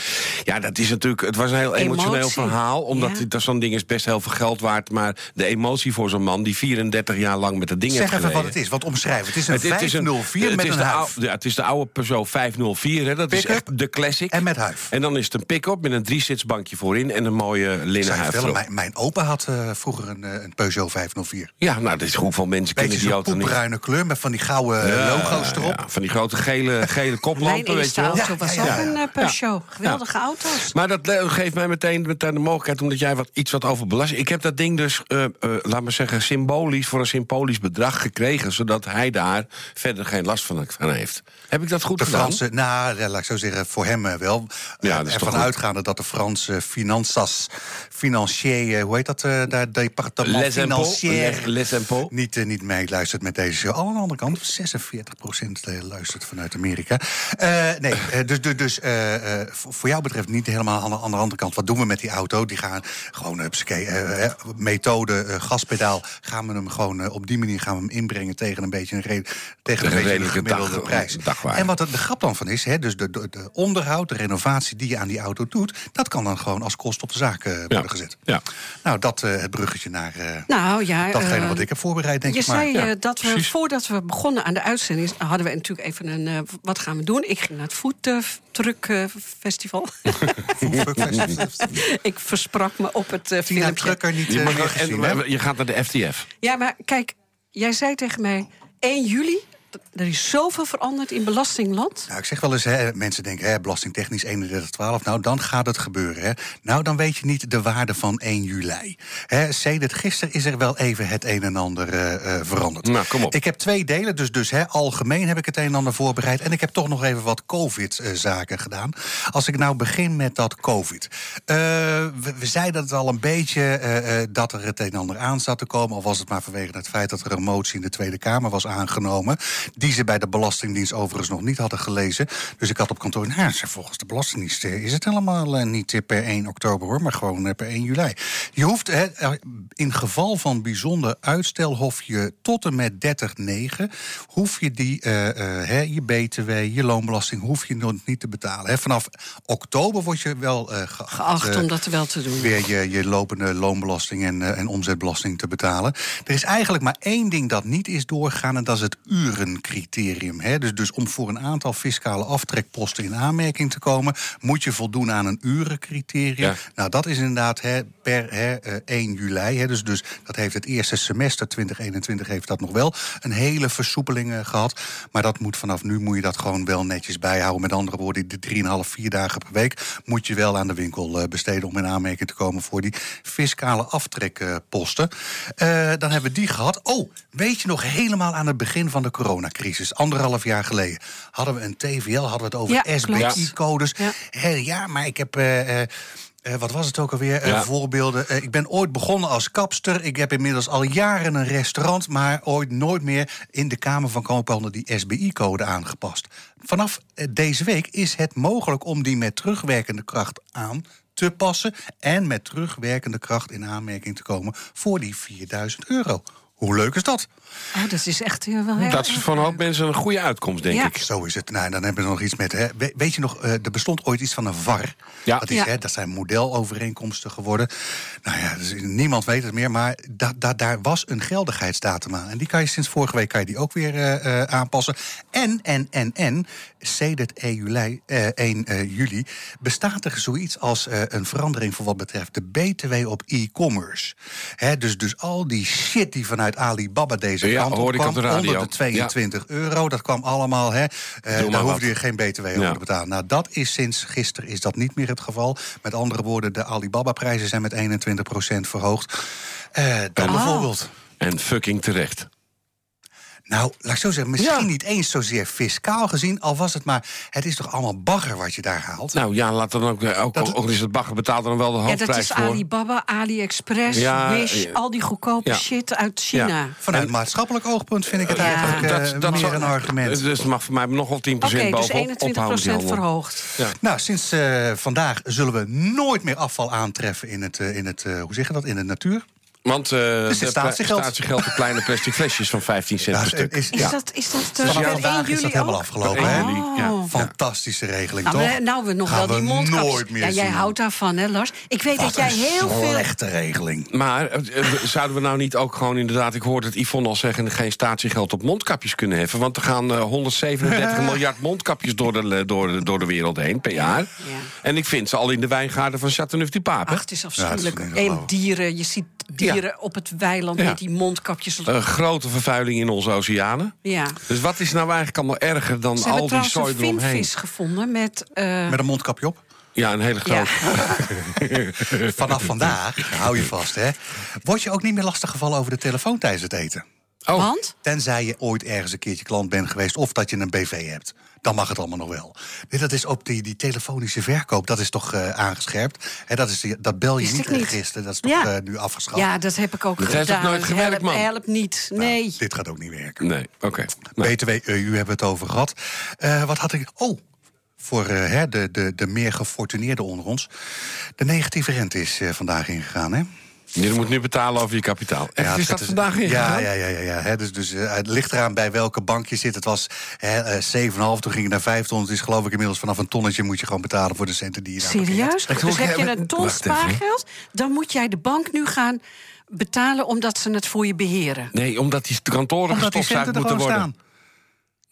[SPEAKER 1] Ja, dat is natuurlijk... Het was een heel emotioneel
[SPEAKER 3] Emotie.
[SPEAKER 1] verhaal. Omdat
[SPEAKER 3] Ja.
[SPEAKER 1] dat zo'n ding is best heel veel geld waard. Maar de emotie voor zo'n man die 34 jaar lang met dat ding
[SPEAKER 2] Zeg
[SPEAKER 1] heeft
[SPEAKER 2] even wat het is, wat omschrijven. Het is een
[SPEAKER 1] Het- het is
[SPEAKER 2] 504
[SPEAKER 1] het
[SPEAKER 2] met
[SPEAKER 1] is
[SPEAKER 2] een
[SPEAKER 1] de
[SPEAKER 2] huif.
[SPEAKER 1] oude- ja, het is de oude Peugeot 504, hè, dat is echt de classic.
[SPEAKER 2] En met huif.
[SPEAKER 1] En dan is het een pick-up met een driezitsbankje voorin... en een mooie
[SPEAKER 2] Ik
[SPEAKER 1] linnen huif
[SPEAKER 2] vertellen, mijn, mijn opa had eh, vroeger een, eh, een Peugeot 504.
[SPEAKER 1] Ja, nou, dat is hoeveel mensen
[SPEAKER 2] Beetje
[SPEAKER 1] kennen die auto niet.
[SPEAKER 2] poepbruine kleur met van die gouden eh,
[SPEAKER 1] Ja,
[SPEAKER 2] logo's erop.
[SPEAKER 1] ja, van die grote gele, gele
[SPEAKER 3] Mijn
[SPEAKER 1] koplampen, weet
[SPEAKER 3] eerste
[SPEAKER 1] je wel.
[SPEAKER 3] auto was ook een Peugeot. Geweldige auto's.
[SPEAKER 1] Maar dat geeft mij meteen, meteen de mogelijkheid, omdat jij wat, iets wat over belasting... Ik heb dat ding dus, eh, eh, laat maar zeggen, symbolisch... voor een symbolisch bedrag gekregen... zodat hij daar verder geen last van, heeft. Heb ik dat goed
[SPEAKER 2] De
[SPEAKER 1] gedaan?
[SPEAKER 2] Franse, nou, laat ik zo zeggen, voor hem eh, wel.
[SPEAKER 1] Ja,
[SPEAKER 2] Eh,
[SPEAKER 1] dat is
[SPEAKER 2] ervan uitgaande dat de Franse finanças, financier, eh, hoe heet dat, daar, departement
[SPEAKER 1] Les
[SPEAKER 2] financier,
[SPEAKER 1] les-
[SPEAKER 2] niet, niet meeluistert met deze show. Al aan de andere kant, 46% luistert vanuit Amerika. Nee, dus, dus, dus voor jou betreft niet helemaal aan de, aan de andere kant. Wat doen we met die auto? Die gaan gewoon, eh, methode, gaspedaal, gaan we hem gewoon eh, op die manier gaan we hem inbrengen tegen een beetje een, re- tegen een,
[SPEAKER 1] Tegen een
[SPEAKER 2] beetje een
[SPEAKER 1] redelijke
[SPEAKER 2] gemiddelde
[SPEAKER 1] dag-
[SPEAKER 2] prijs. En wat er de grap dan van is, hè, dus de, de, de onderhoud, de renovatie die je aan die auto doet, dat kan dan gewoon als kost op de zaak eh, worden gezet.
[SPEAKER 1] Ja.
[SPEAKER 2] Nou, dat eh, het bruggetje naar eh,
[SPEAKER 3] Nou ja,
[SPEAKER 2] datgene
[SPEAKER 3] eh,
[SPEAKER 2] wat ik heb voorbereid, denk
[SPEAKER 3] je
[SPEAKER 2] ik maar.
[SPEAKER 3] zei
[SPEAKER 2] Ja,
[SPEAKER 3] eh, dat we
[SPEAKER 2] precies.
[SPEAKER 3] voordat we begonnen aan de uitzending hadden we natuurlijk even een eh, wat gaan we doen? Ik ging naar het eh, Festival. ik versprak me op het eh, filmpje.
[SPEAKER 2] Niet
[SPEAKER 1] Je,
[SPEAKER 2] eh,
[SPEAKER 1] mag- en, je gaat naar de FTF.
[SPEAKER 3] Ja, maar kijk, jij zei tegen mij 1 juli. Er is zoveel veranderd in belastingland.
[SPEAKER 2] Nou, ik zeg wel eens, hè, mensen denken, hè, belastingtechnisch 3112, nou dan gaat het gebeuren. Hè. Nou, dan weet je niet de waarde van 1 juli. Hè, sedert gisteren is er wel even het een en ander eh, eh, veranderd.
[SPEAKER 1] Nou, kom op.
[SPEAKER 2] Ik heb twee delen, dus, dus hè, algemeen heb ik het een en ander voorbereid. En ik heb toch nog even wat COVID-zaken gedaan. Als ik nou begin met dat COVID. Eh, we, we zeiden het al een beetje eh, eh, dat er het een en ander aan zat te komen. Al was het maar vanwege het feit dat er een motie in de Tweede Kamer was aangenomen. Die ze bij de Belastingdienst overigens nog niet hadden gelezen. Dus ik had op kantoor, nou, ze- volgens de Belastingdienst eh, is het helemaal eh, niet eh, per 1 oktober hoor, maar gewoon per 1 juli. Je hoeft hè, in geval van bijzonder uitstel, hoef je tot en met 30-9, hoef je die, hè, je BTW, je loonbelasting, hoef je nog niet te betalen. Hè. Vanaf oktober word je wel eh, geacht,
[SPEAKER 3] Geacht om dat wel te doen.
[SPEAKER 2] weer je, je lopende loonbelasting en, en omzetbelasting te betalen. Er is eigenlijk maar één ding dat niet is doorgegaan... en dat is het urencriterium. Hè? Dus, dus om voor een aantal fiscale aftrekposten in aanmerking te komen... moet je voldoen aan een urencriterium.
[SPEAKER 1] Ja.
[SPEAKER 2] Nou, dat is inderdaad hè, per hè, eh, 1 juli. Hè? Dus, dus dat heeft het eerste semester 2021 heeft dat nog wel een hele versoepeling eh, gehad. Maar dat moet vanaf nu moet je dat gewoon wel netjes bijhouden. Met andere woorden, die 3,5, 4 dagen per week... moet je wel aan de winkel eh, besteden om in aanmerking te komen... voor die fiscale aftrekposten. Eh, dan hebben we die gehad. Oh, weet je nog helemaal aan het begin van de coronacrisis... anderhalf jaar geleden, hadden we een TVL, hadden we het over
[SPEAKER 3] Ja.
[SPEAKER 2] SBI-codes. Ja. ja, maar ik heb... eh, eh, eh, wat was het ook alweer? Eh,
[SPEAKER 1] Ja.
[SPEAKER 2] voorbeelden. Ik ben ooit begonnen als kapster. Ik heb inmiddels al jaren een restaurant, maar ooit nooit meer in de Kamer van Koophandel die SBI-code aangepast. Vanaf deze week is het mogelijk om die met terugwerkende kracht aan te passen en met terugwerkende kracht in aanmerking te komen voor die 4000 euro. Hoe leuk is dat?
[SPEAKER 3] Oh, dat is echt eh, wel heel
[SPEAKER 1] Dat is voor een hoop mensen een goede uitkomst, denk
[SPEAKER 3] Ja.
[SPEAKER 1] ik.
[SPEAKER 2] Zo is het. Nou, dan hebben we nog iets met. Hè. We- Weet je nog, eh, er bestond ooit iets van een VAR.
[SPEAKER 1] Ja.
[SPEAKER 2] Dat, is,
[SPEAKER 3] Ja.
[SPEAKER 2] hè, dat zijn modelovereenkomsten geworden. Nou ja, dus niemand weet het meer, maar da, da- daar was een geldigheidsdatum aan. En die kan je sinds vorige week kan je die ook weer eh, eh, aanpassen. En, en, en, en, sedert 1 juli, eh, 1 eh, juli bestaat er zoiets als eh, een verandering voor wat betreft de BTW op e-commerce. Hè, dus, dus al die shit die vanuit Alibaba deze
[SPEAKER 1] Ja,
[SPEAKER 2] kant op
[SPEAKER 1] ik op
[SPEAKER 2] kwam,
[SPEAKER 1] de radio.
[SPEAKER 2] onder de 22 euro, dat kwam allemaal, hè, eh, daar hoefde je geen BTW over te betalen. Nou, dat is sinds gisteren is dat niet meer het geval. Met andere woorden, de Alibaba-prijzen zijn met 21% verhoogd. Eh, dan
[SPEAKER 1] En-
[SPEAKER 2] bijvoorbeeld.
[SPEAKER 1] En fucking terecht.
[SPEAKER 2] Nou, laat ik zo zeggen, misschien niet eens zozeer fiscaal gezien, al was het maar, het is toch allemaal bagger wat je daar haalt?
[SPEAKER 1] Nou ja, laat dan ook, eh, ook, ook is het bagger betaalt dan wel de
[SPEAKER 3] Ja,
[SPEAKER 1] hoofdprijs
[SPEAKER 3] dat is
[SPEAKER 1] voor.
[SPEAKER 3] AliBaba, AliExpress,
[SPEAKER 1] Ja,
[SPEAKER 3] Wish,
[SPEAKER 1] ja.
[SPEAKER 3] al die goedkope
[SPEAKER 1] Ja.
[SPEAKER 3] shit uit China.
[SPEAKER 1] Ja.
[SPEAKER 2] Vanuit maatschappelijk oogpunt vind ik het eigenlijk eh, meer
[SPEAKER 1] zal-
[SPEAKER 2] een argument.
[SPEAKER 1] Dus het mag voor mij nog wel 10%
[SPEAKER 3] Oké, dus
[SPEAKER 1] bovenop
[SPEAKER 3] 21%
[SPEAKER 1] die handel.
[SPEAKER 3] verhoogd.
[SPEAKER 1] Ja.
[SPEAKER 2] Nou, sinds eh, vandaag zullen we nooit meer afval aantreffen in het, eh, in het eh, hoe zeg je dat, in de natuur.
[SPEAKER 1] Want eh
[SPEAKER 2] Dus het
[SPEAKER 1] de
[SPEAKER 2] statiegeld.
[SPEAKER 1] statiegeld op kleine plastic flesjes van 15 cent per stuk.
[SPEAKER 2] is-
[SPEAKER 3] Is
[SPEAKER 2] Ja.
[SPEAKER 3] dat, is dat eh,
[SPEAKER 2] Vanaf vandaag
[SPEAKER 3] 1
[SPEAKER 2] is dat helemaal
[SPEAKER 3] ook?
[SPEAKER 2] afgelopen.
[SPEAKER 1] Per
[SPEAKER 2] hè?
[SPEAKER 1] 1 juli, ja.
[SPEAKER 2] Fantastische regeling,
[SPEAKER 3] Nou,
[SPEAKER 2] toch?
[SPEAKER 3] we, nou, we nog
[SPEAKER 2] Gaan
[SPEAKER 3] wel die
[SPEAKER 2] we
[SPEAKER 3] mondkapjes.
[SPEAKER 2] nooit meer
[SPEAKER 3] ja, jij houdt daarvan, hè, Lars? Ik weet
[SPEAKER 2] Wat
[SPEAKER 3] dat jij heel veel...
[SPEAKER 2] slechte regeling.
[SPEAKER 1] Maar eh, zouden we nou niet ook gewoon inderdaad... ik hoorde het Yvonne al zeggen... geen statiegeld op mondkapjes kunnen heffen? Want er gaan eh, 137 miljard mondkapjes door de, door, de, door de wereld heen per jaar. En ik vind ze al in de wijngaarden van Chateauneuf-du-Pape.
[SPEAKER 3] Ach, het is afschuwelijk. en dieren, je ziet dieren op het weiland
[SPEAKER 1] Ja.
[SPEAKER 3] met die mondkapjes.
[SPEAKER 1] Een grote vervuiling in onze oceanen.
[SPEAKER 3] ja.
[SPEAKER 1] Dus wat is nou eigenlijk allemaal erger dan
[SPEAKER 3] Ze
[SPEAKER 1] al die zooi
[SPEAKER 3] een
[SPEAKER 1] eromheen?
[SPEAKER 3] vinvis gevonden met... eh,
[SPEAKER 2] Met een mondkapje op?
[SPEAKER 1] Ja, een hele
[SPEAKER 3] Ja.
[SPEAKER 1] grote.
[SPEAKER 2] Vanaf vandaag, hou je vast, hè, word je ook niet meer lastiggevallen over de telefoon tijdens het eten.
[SPEAKER 1] Oh.
[SPEAKER 3] Want?
[SPEAKER 2] Tenzij je ooit ergens een keertje klant bent geweest of dat je een BV hebt. Dan mag het allemaal nog wel. Nee, dat is ook die, die telefonische verkoop, dat is toch eh, aangescherpt. Hè, dat, is die, dat bel je niet register, dat is toch
[SPEAKER 3] Ja.
[SPEAKER 2] eh, nu afgeschaft.
[SPEAKER 3] Ja, dat heb ik ook
[SPEAKER 1] Dat heeft
[SPEAKER 3] gedaan.
[SPEAKER 1] ook nooit gewerkt, man.
[SPEAKER 3] helpt niet. Nee.
[SPEAKER 2] Dit gaat ook niet werken.
[SPEAKER 1] Nee, oké.
[SPEAKER 2] BTW, eh, u hebben het over gehad. Eh, wat had ik... Oh, voor eh, hè, de, de, de meer gefortuneerden onder ons. De negatieve rente is eh, vandaag ingegaan, hè?
[SPEAKER 1] Je moet nu betalen over je kapitaal. Echt, is dat vandaag
[SPEAKER 2] ja,
[SPEAKER 1] ingegaan?
[SPEAKER 2] ja, ja, ja, ja. Hè, dus, dus eh, het ligt eraan bij welke bank je zit. Het was hè, eh, 7,5, toen ging het naar 5 ton. Het is geloof ik inmiddels vanaf een tonnetje moet je gewoon betalen voor de centen die je daar
[SPEAKER 3] Serieus? Dus heb je een ton spaargeld, dan moet jij de bank nu gaan betalen omdat ze het voor je beheren.
[SPEAKER 1] Nee, omdat die kantoren
[SPEAKER 2] Omdat er
[SPEAKER 1] moeten worden.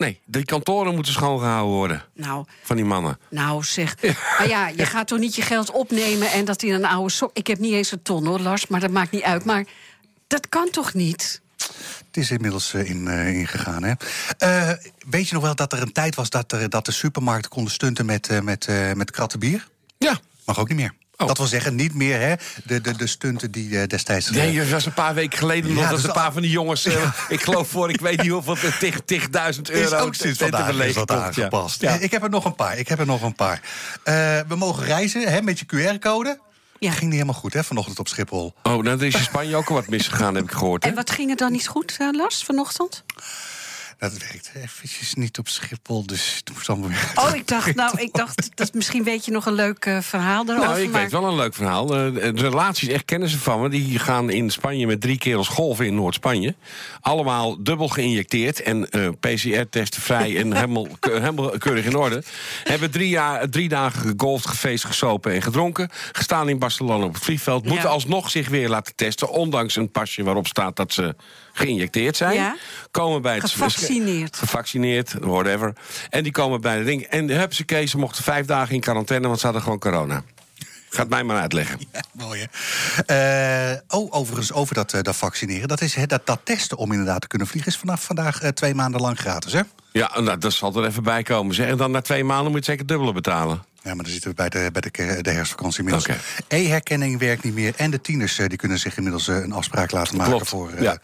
[SPEAKER 1] Nee, die kantoren moeten schoongehouden worden.
[SPEAKER 3] Nou,
[SPEAKER 1] Van die mannen.
[SPEAKER 3] nou zeg. Maar ja, je gaat toch niet je geld opnemen en dat in een oude sok. Ik heb niet eens een ton hoor, Lars, maar dat maakt niet uit. Maar dat kan toch niet?
[SPEAKER 2] Het is inmiddels eh, in, eh, ingegaan. Hè? Eh, weet je nog wel dat er een tijd was dat, er, dat de supermarkten konden stunten met, eh, met, eh, met kratten bier?
[SPEAKER 1] Ja.
[SPEAKER 2] Mag ook niet meer. Dat wil zeggen, niet meer hè, de, de, de stunten die eh, destijds... eh,
[SPEAKER 1] Nee, dat was een paar weken geleden.
[SPEAKER 2] Ja,
[SPEAKER 1] nog dat
[SPEAKER 2] dus
[SPEAKER 1] een paar van die jongens... eh, ik geloof voor, ik weet niet hoeveel, tig, tig duizend euro...
[SPEAKER 2] is ook sinds vandaag is dat aangepast.
[SPEAKER 1] Ja.
[SPEAKER 2] Ik heb er nog een paar. Ik heb er nog een paar. Eh, we mogen reizen hè, met je QR-code.
[SPEAKER 3] Ja.
[SPEAKER 2] Ging niet helemaal goed hè, vanochtend op Schiphol.
[SPEAKER 1] Oh, nou, er is in Spanje ook al wat misgegaan, heb ik gehoord. Hè?
[SPEAKER 3] En wat ging er dan niet goed, eh, Lars, vanochtend?
[SPEAKER 2] Dat werkt eventjes niet op Schiphol, dus het moest allemaal weer...
[SPEAKER 3] Oh, ik dacht, nou, ik dacht, dat misschien weet je nog een leuk eh, verhaal daarover.
[SPEAKER 1] Nou, ik
[SPEAKER 3] maar...
[SPEAKER 1] weet wel een leuk verhaal. Eh, de relaties, echt kennissen van me, die gaan in Spanje met drie kerels golven in Noord-Spanje. Allemaal dubbel geïnjecteerd en eh, PCR-testen vrij en helemaal, helemaal keurig in orde. Hebben drie, jaar, drie dagen gegolfd, gefeest, gesopen en gedronken. Gestaan in Barcelona op het vliegveld. Moeten alsnog zich weer laten testen, ondanks een pasje waarop staat dat ze geïnjecteerd zijn.
[SPEAKER 3] Ja.
[SPEAKER 1] Komen bij het
[SPEAKER 3] Gevaccineerd.
[SPEAKER 1] Gevaccineerd, whatever. En die komen bij de ding. En de hupsakee, ze mochten vijf dagen in quarantaine, want ze hadden gewoon corona. Gaat mij maar uitleggen.
[SPEAKER 2] Mooi, hè? Eh, oh, overigens, over dat, eh, dat vaccineren. Dat, is, hè, dat, dat testen om inderdaad te kunnen vliegen... is vanaf vandaag eh, twee maanden lang gratis, hè?
[SPEAKER 1] Ja, nou, dat zal er even bij komen. Zeg. En dan na twee maanden moet je zeker dubbele betalen.
[SPEAKER 2] Ja, maar dan zitten we bij de, bij de, de herfstvakantie inmiddels. E-herkenning werkt niet meer. En de tieners die kunnen zich inmiddels een afspraak laten maken
[SPEAKER 1] Klopt,
[SPEAKER 2] voor... eh,
[SPEAKER 1] ja.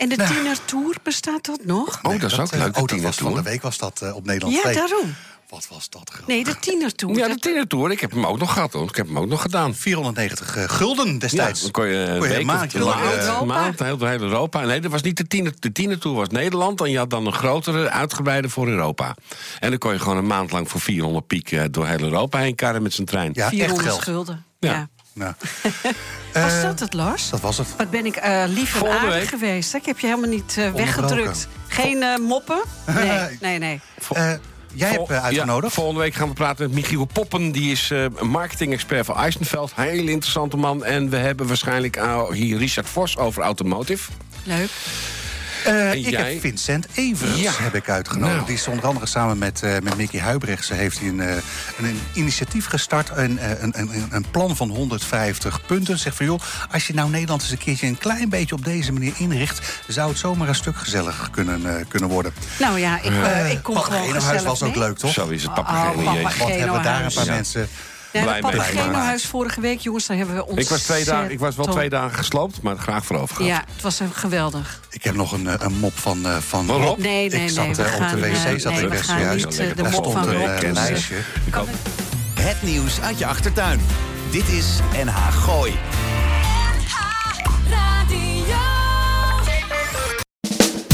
[SPEAKER 3] En de tienertour, bestaat dat nog?
[SPEAKER 2] nee,
[SPEAKER 1] Oh, dat is ook
[SPEAKER 2] eh,
[SPEAKER 1] leuk, de
[SPEAKER 2] Oh, dat was van de week was dat eh, op Nederland
[SPEAKER 3] Ja,
[SPEAKER 2] 2.
[SPEAKER 3] daarom.
[SPEAKER 2] Wat was dat grappig.
[SPEAKER 3] Nee, de tienertour.
[SPEAKER 1] Ja, de tienertour. Ik heb hem ook nog gehad, hoor. Ik heb hem ook nog gedaan.
[SPEAKER 2] 490 eh, gulden destijds.
[SPEAKER 1] Ja, dan kon je een
[SPEAKER 2] Kon je
[SPEAKER 1] week
[SPEAKER 2] een
[SPEAKER 1] of
[SPEAKER 2] maandje
[SPEAKER 1] een
[SPEAKER 2] lang,
[SPEAKER 1] maand,
[SPEAKER 2] eh,
[SPEAKER 1] een maand, heel, heel Europa. Nee, dat was niet de tiener. De tienertour was Nederland. En je had dan een grotere, uitgebreide voor Europa. En dan kon je gewoon een maand lang voor 400 piek eh, door heel Europa heen karren met zijn trein.
[SPEAKER 2] Ja, echt
[SPEAKER 3] 400
[SPEAKER 2] geld.
[SPEAKER 3] schulden.
[SPEAKER 1] Ja.
[SPEAKER 3] Ja.
[SPEAKER 2] Nou,
[SPEAKER 3] Was
[SPEAKER 2] Eh,
[SPEAKER 3] dat het, Lars?
[SPEAKER 2] dat was het.
[SPEAKER 3] Wat ben ik eh, lief en
[SPEAKER 1] Volgende
[SPEAKER 3] aardig
[SPEAKER 1] week.
[SPEAKER 3] geweest. hè? Ik heb je helemaal niet eh, weggedrukt. Geen eh, moppen? Nee, nee, nee.
[SPEAKER 2] Eh, jij hebt
[SPEAKER 1] Ja,
[SPEAKER 2] uitgenodigd.
[SPEAKER 1] volgende week gaan we praten met Michiel Poppen. Die is eh, marketing-expert van Eisenveld. Heel interessante man. En we hebben waarschijnlijk hier Richard Vos over automotive.
[SPEAKER 3] Leuk.
[SPEAKER 2] Eh,
[SPEAKER 1] En
[SPEAKER 2] ik
[SPEAKER 1] jij?
[SPEAKER 2] heb Vincent Evers
[SPEAKER 1] Ja.
[SPEAKER 2] heb ik uitgenodigd.
[SPEAKER 1] Nou.
[SPEAKER 2] Die is onder andere samen met, eh met Mickey Huibrechtse heeft hij een, eh, een, een initiatief gestart. Een, eh, een, een, plan van 150 punten. Zeg van joh, als je nou Nederland eens een keertje een klein beetje op deze manier inricht... zou het zomaar een stuk gezelliger kunnen, eh, kunnen worden.
[SPEAKER 3] Nou ja, ik, eh, ik kom gewoon gezellig
[SPEAKER 2] was ook leuk, toch?
[SPEAKER 1] Zo is het,
[SPEAKER 3] Oh,
[SPEAKER 1] papageno.
[SPEAKER 3] papageno.
[SPEAKER 2] Wat hebben daar een paar
[SPEAKER 3] Ja.
[SPEAKER 2] mensen
[SPEAKER 3] Ja,
[SPEAKER 1] blij
[SPEAKER 3] het
[SPEAKER 1] mee.
[SPEAKER 3] Papageno-huis vorige week, jongens, daar hebben we ons.
[SPEAKER 1] Ik was, twee dagen, ik was wel twee dagen gesloopt, maar graag voor over gehad.
[SPEAKER 3] Ja, het was eh, geweldig.
[SPEAKER 2] Ik heb nog een, eh, een mop van, eh, van
[SPEAKER 1] Rob?
[SPEAKER 2] Rob.
[SPEAKER 3] Nee, nee,
[SPEAKER 2] ik zat
[SPEAKER 3] nee, we
[SPEAKER 2] op de wc, zat
[SPEAKER 3] nee,
[SPEAKER 2] ik best juist.
[SPEAKER 3] de
[SPEAKER 2] Daar
[SPEAKER 3] mop
[SPEAKER 2] stond
[SPEAKER 3] van Rob
[SPEAKER 2] lijstje.
[SPEAKER 13] Het nieuws uit je achtertuin. Dit is NH Gooi.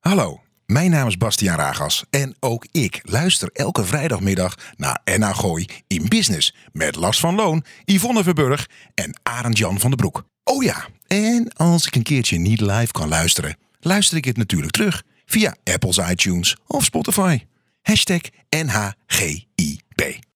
[SPEAKER 19] Hallo, mijn naam is Bastiaan Ragas en ook ik luister elke vrijdagmiddag naar NH Gooi in Business met Lars van Loon, Yvonne Verburg en Arend Jan van den Broek. Oh ja, en als ik een keertje niet live kan luisteren, luister ik het natuurlijk terug via Apple's iTunes of Spotify. Hashtag NHGIP.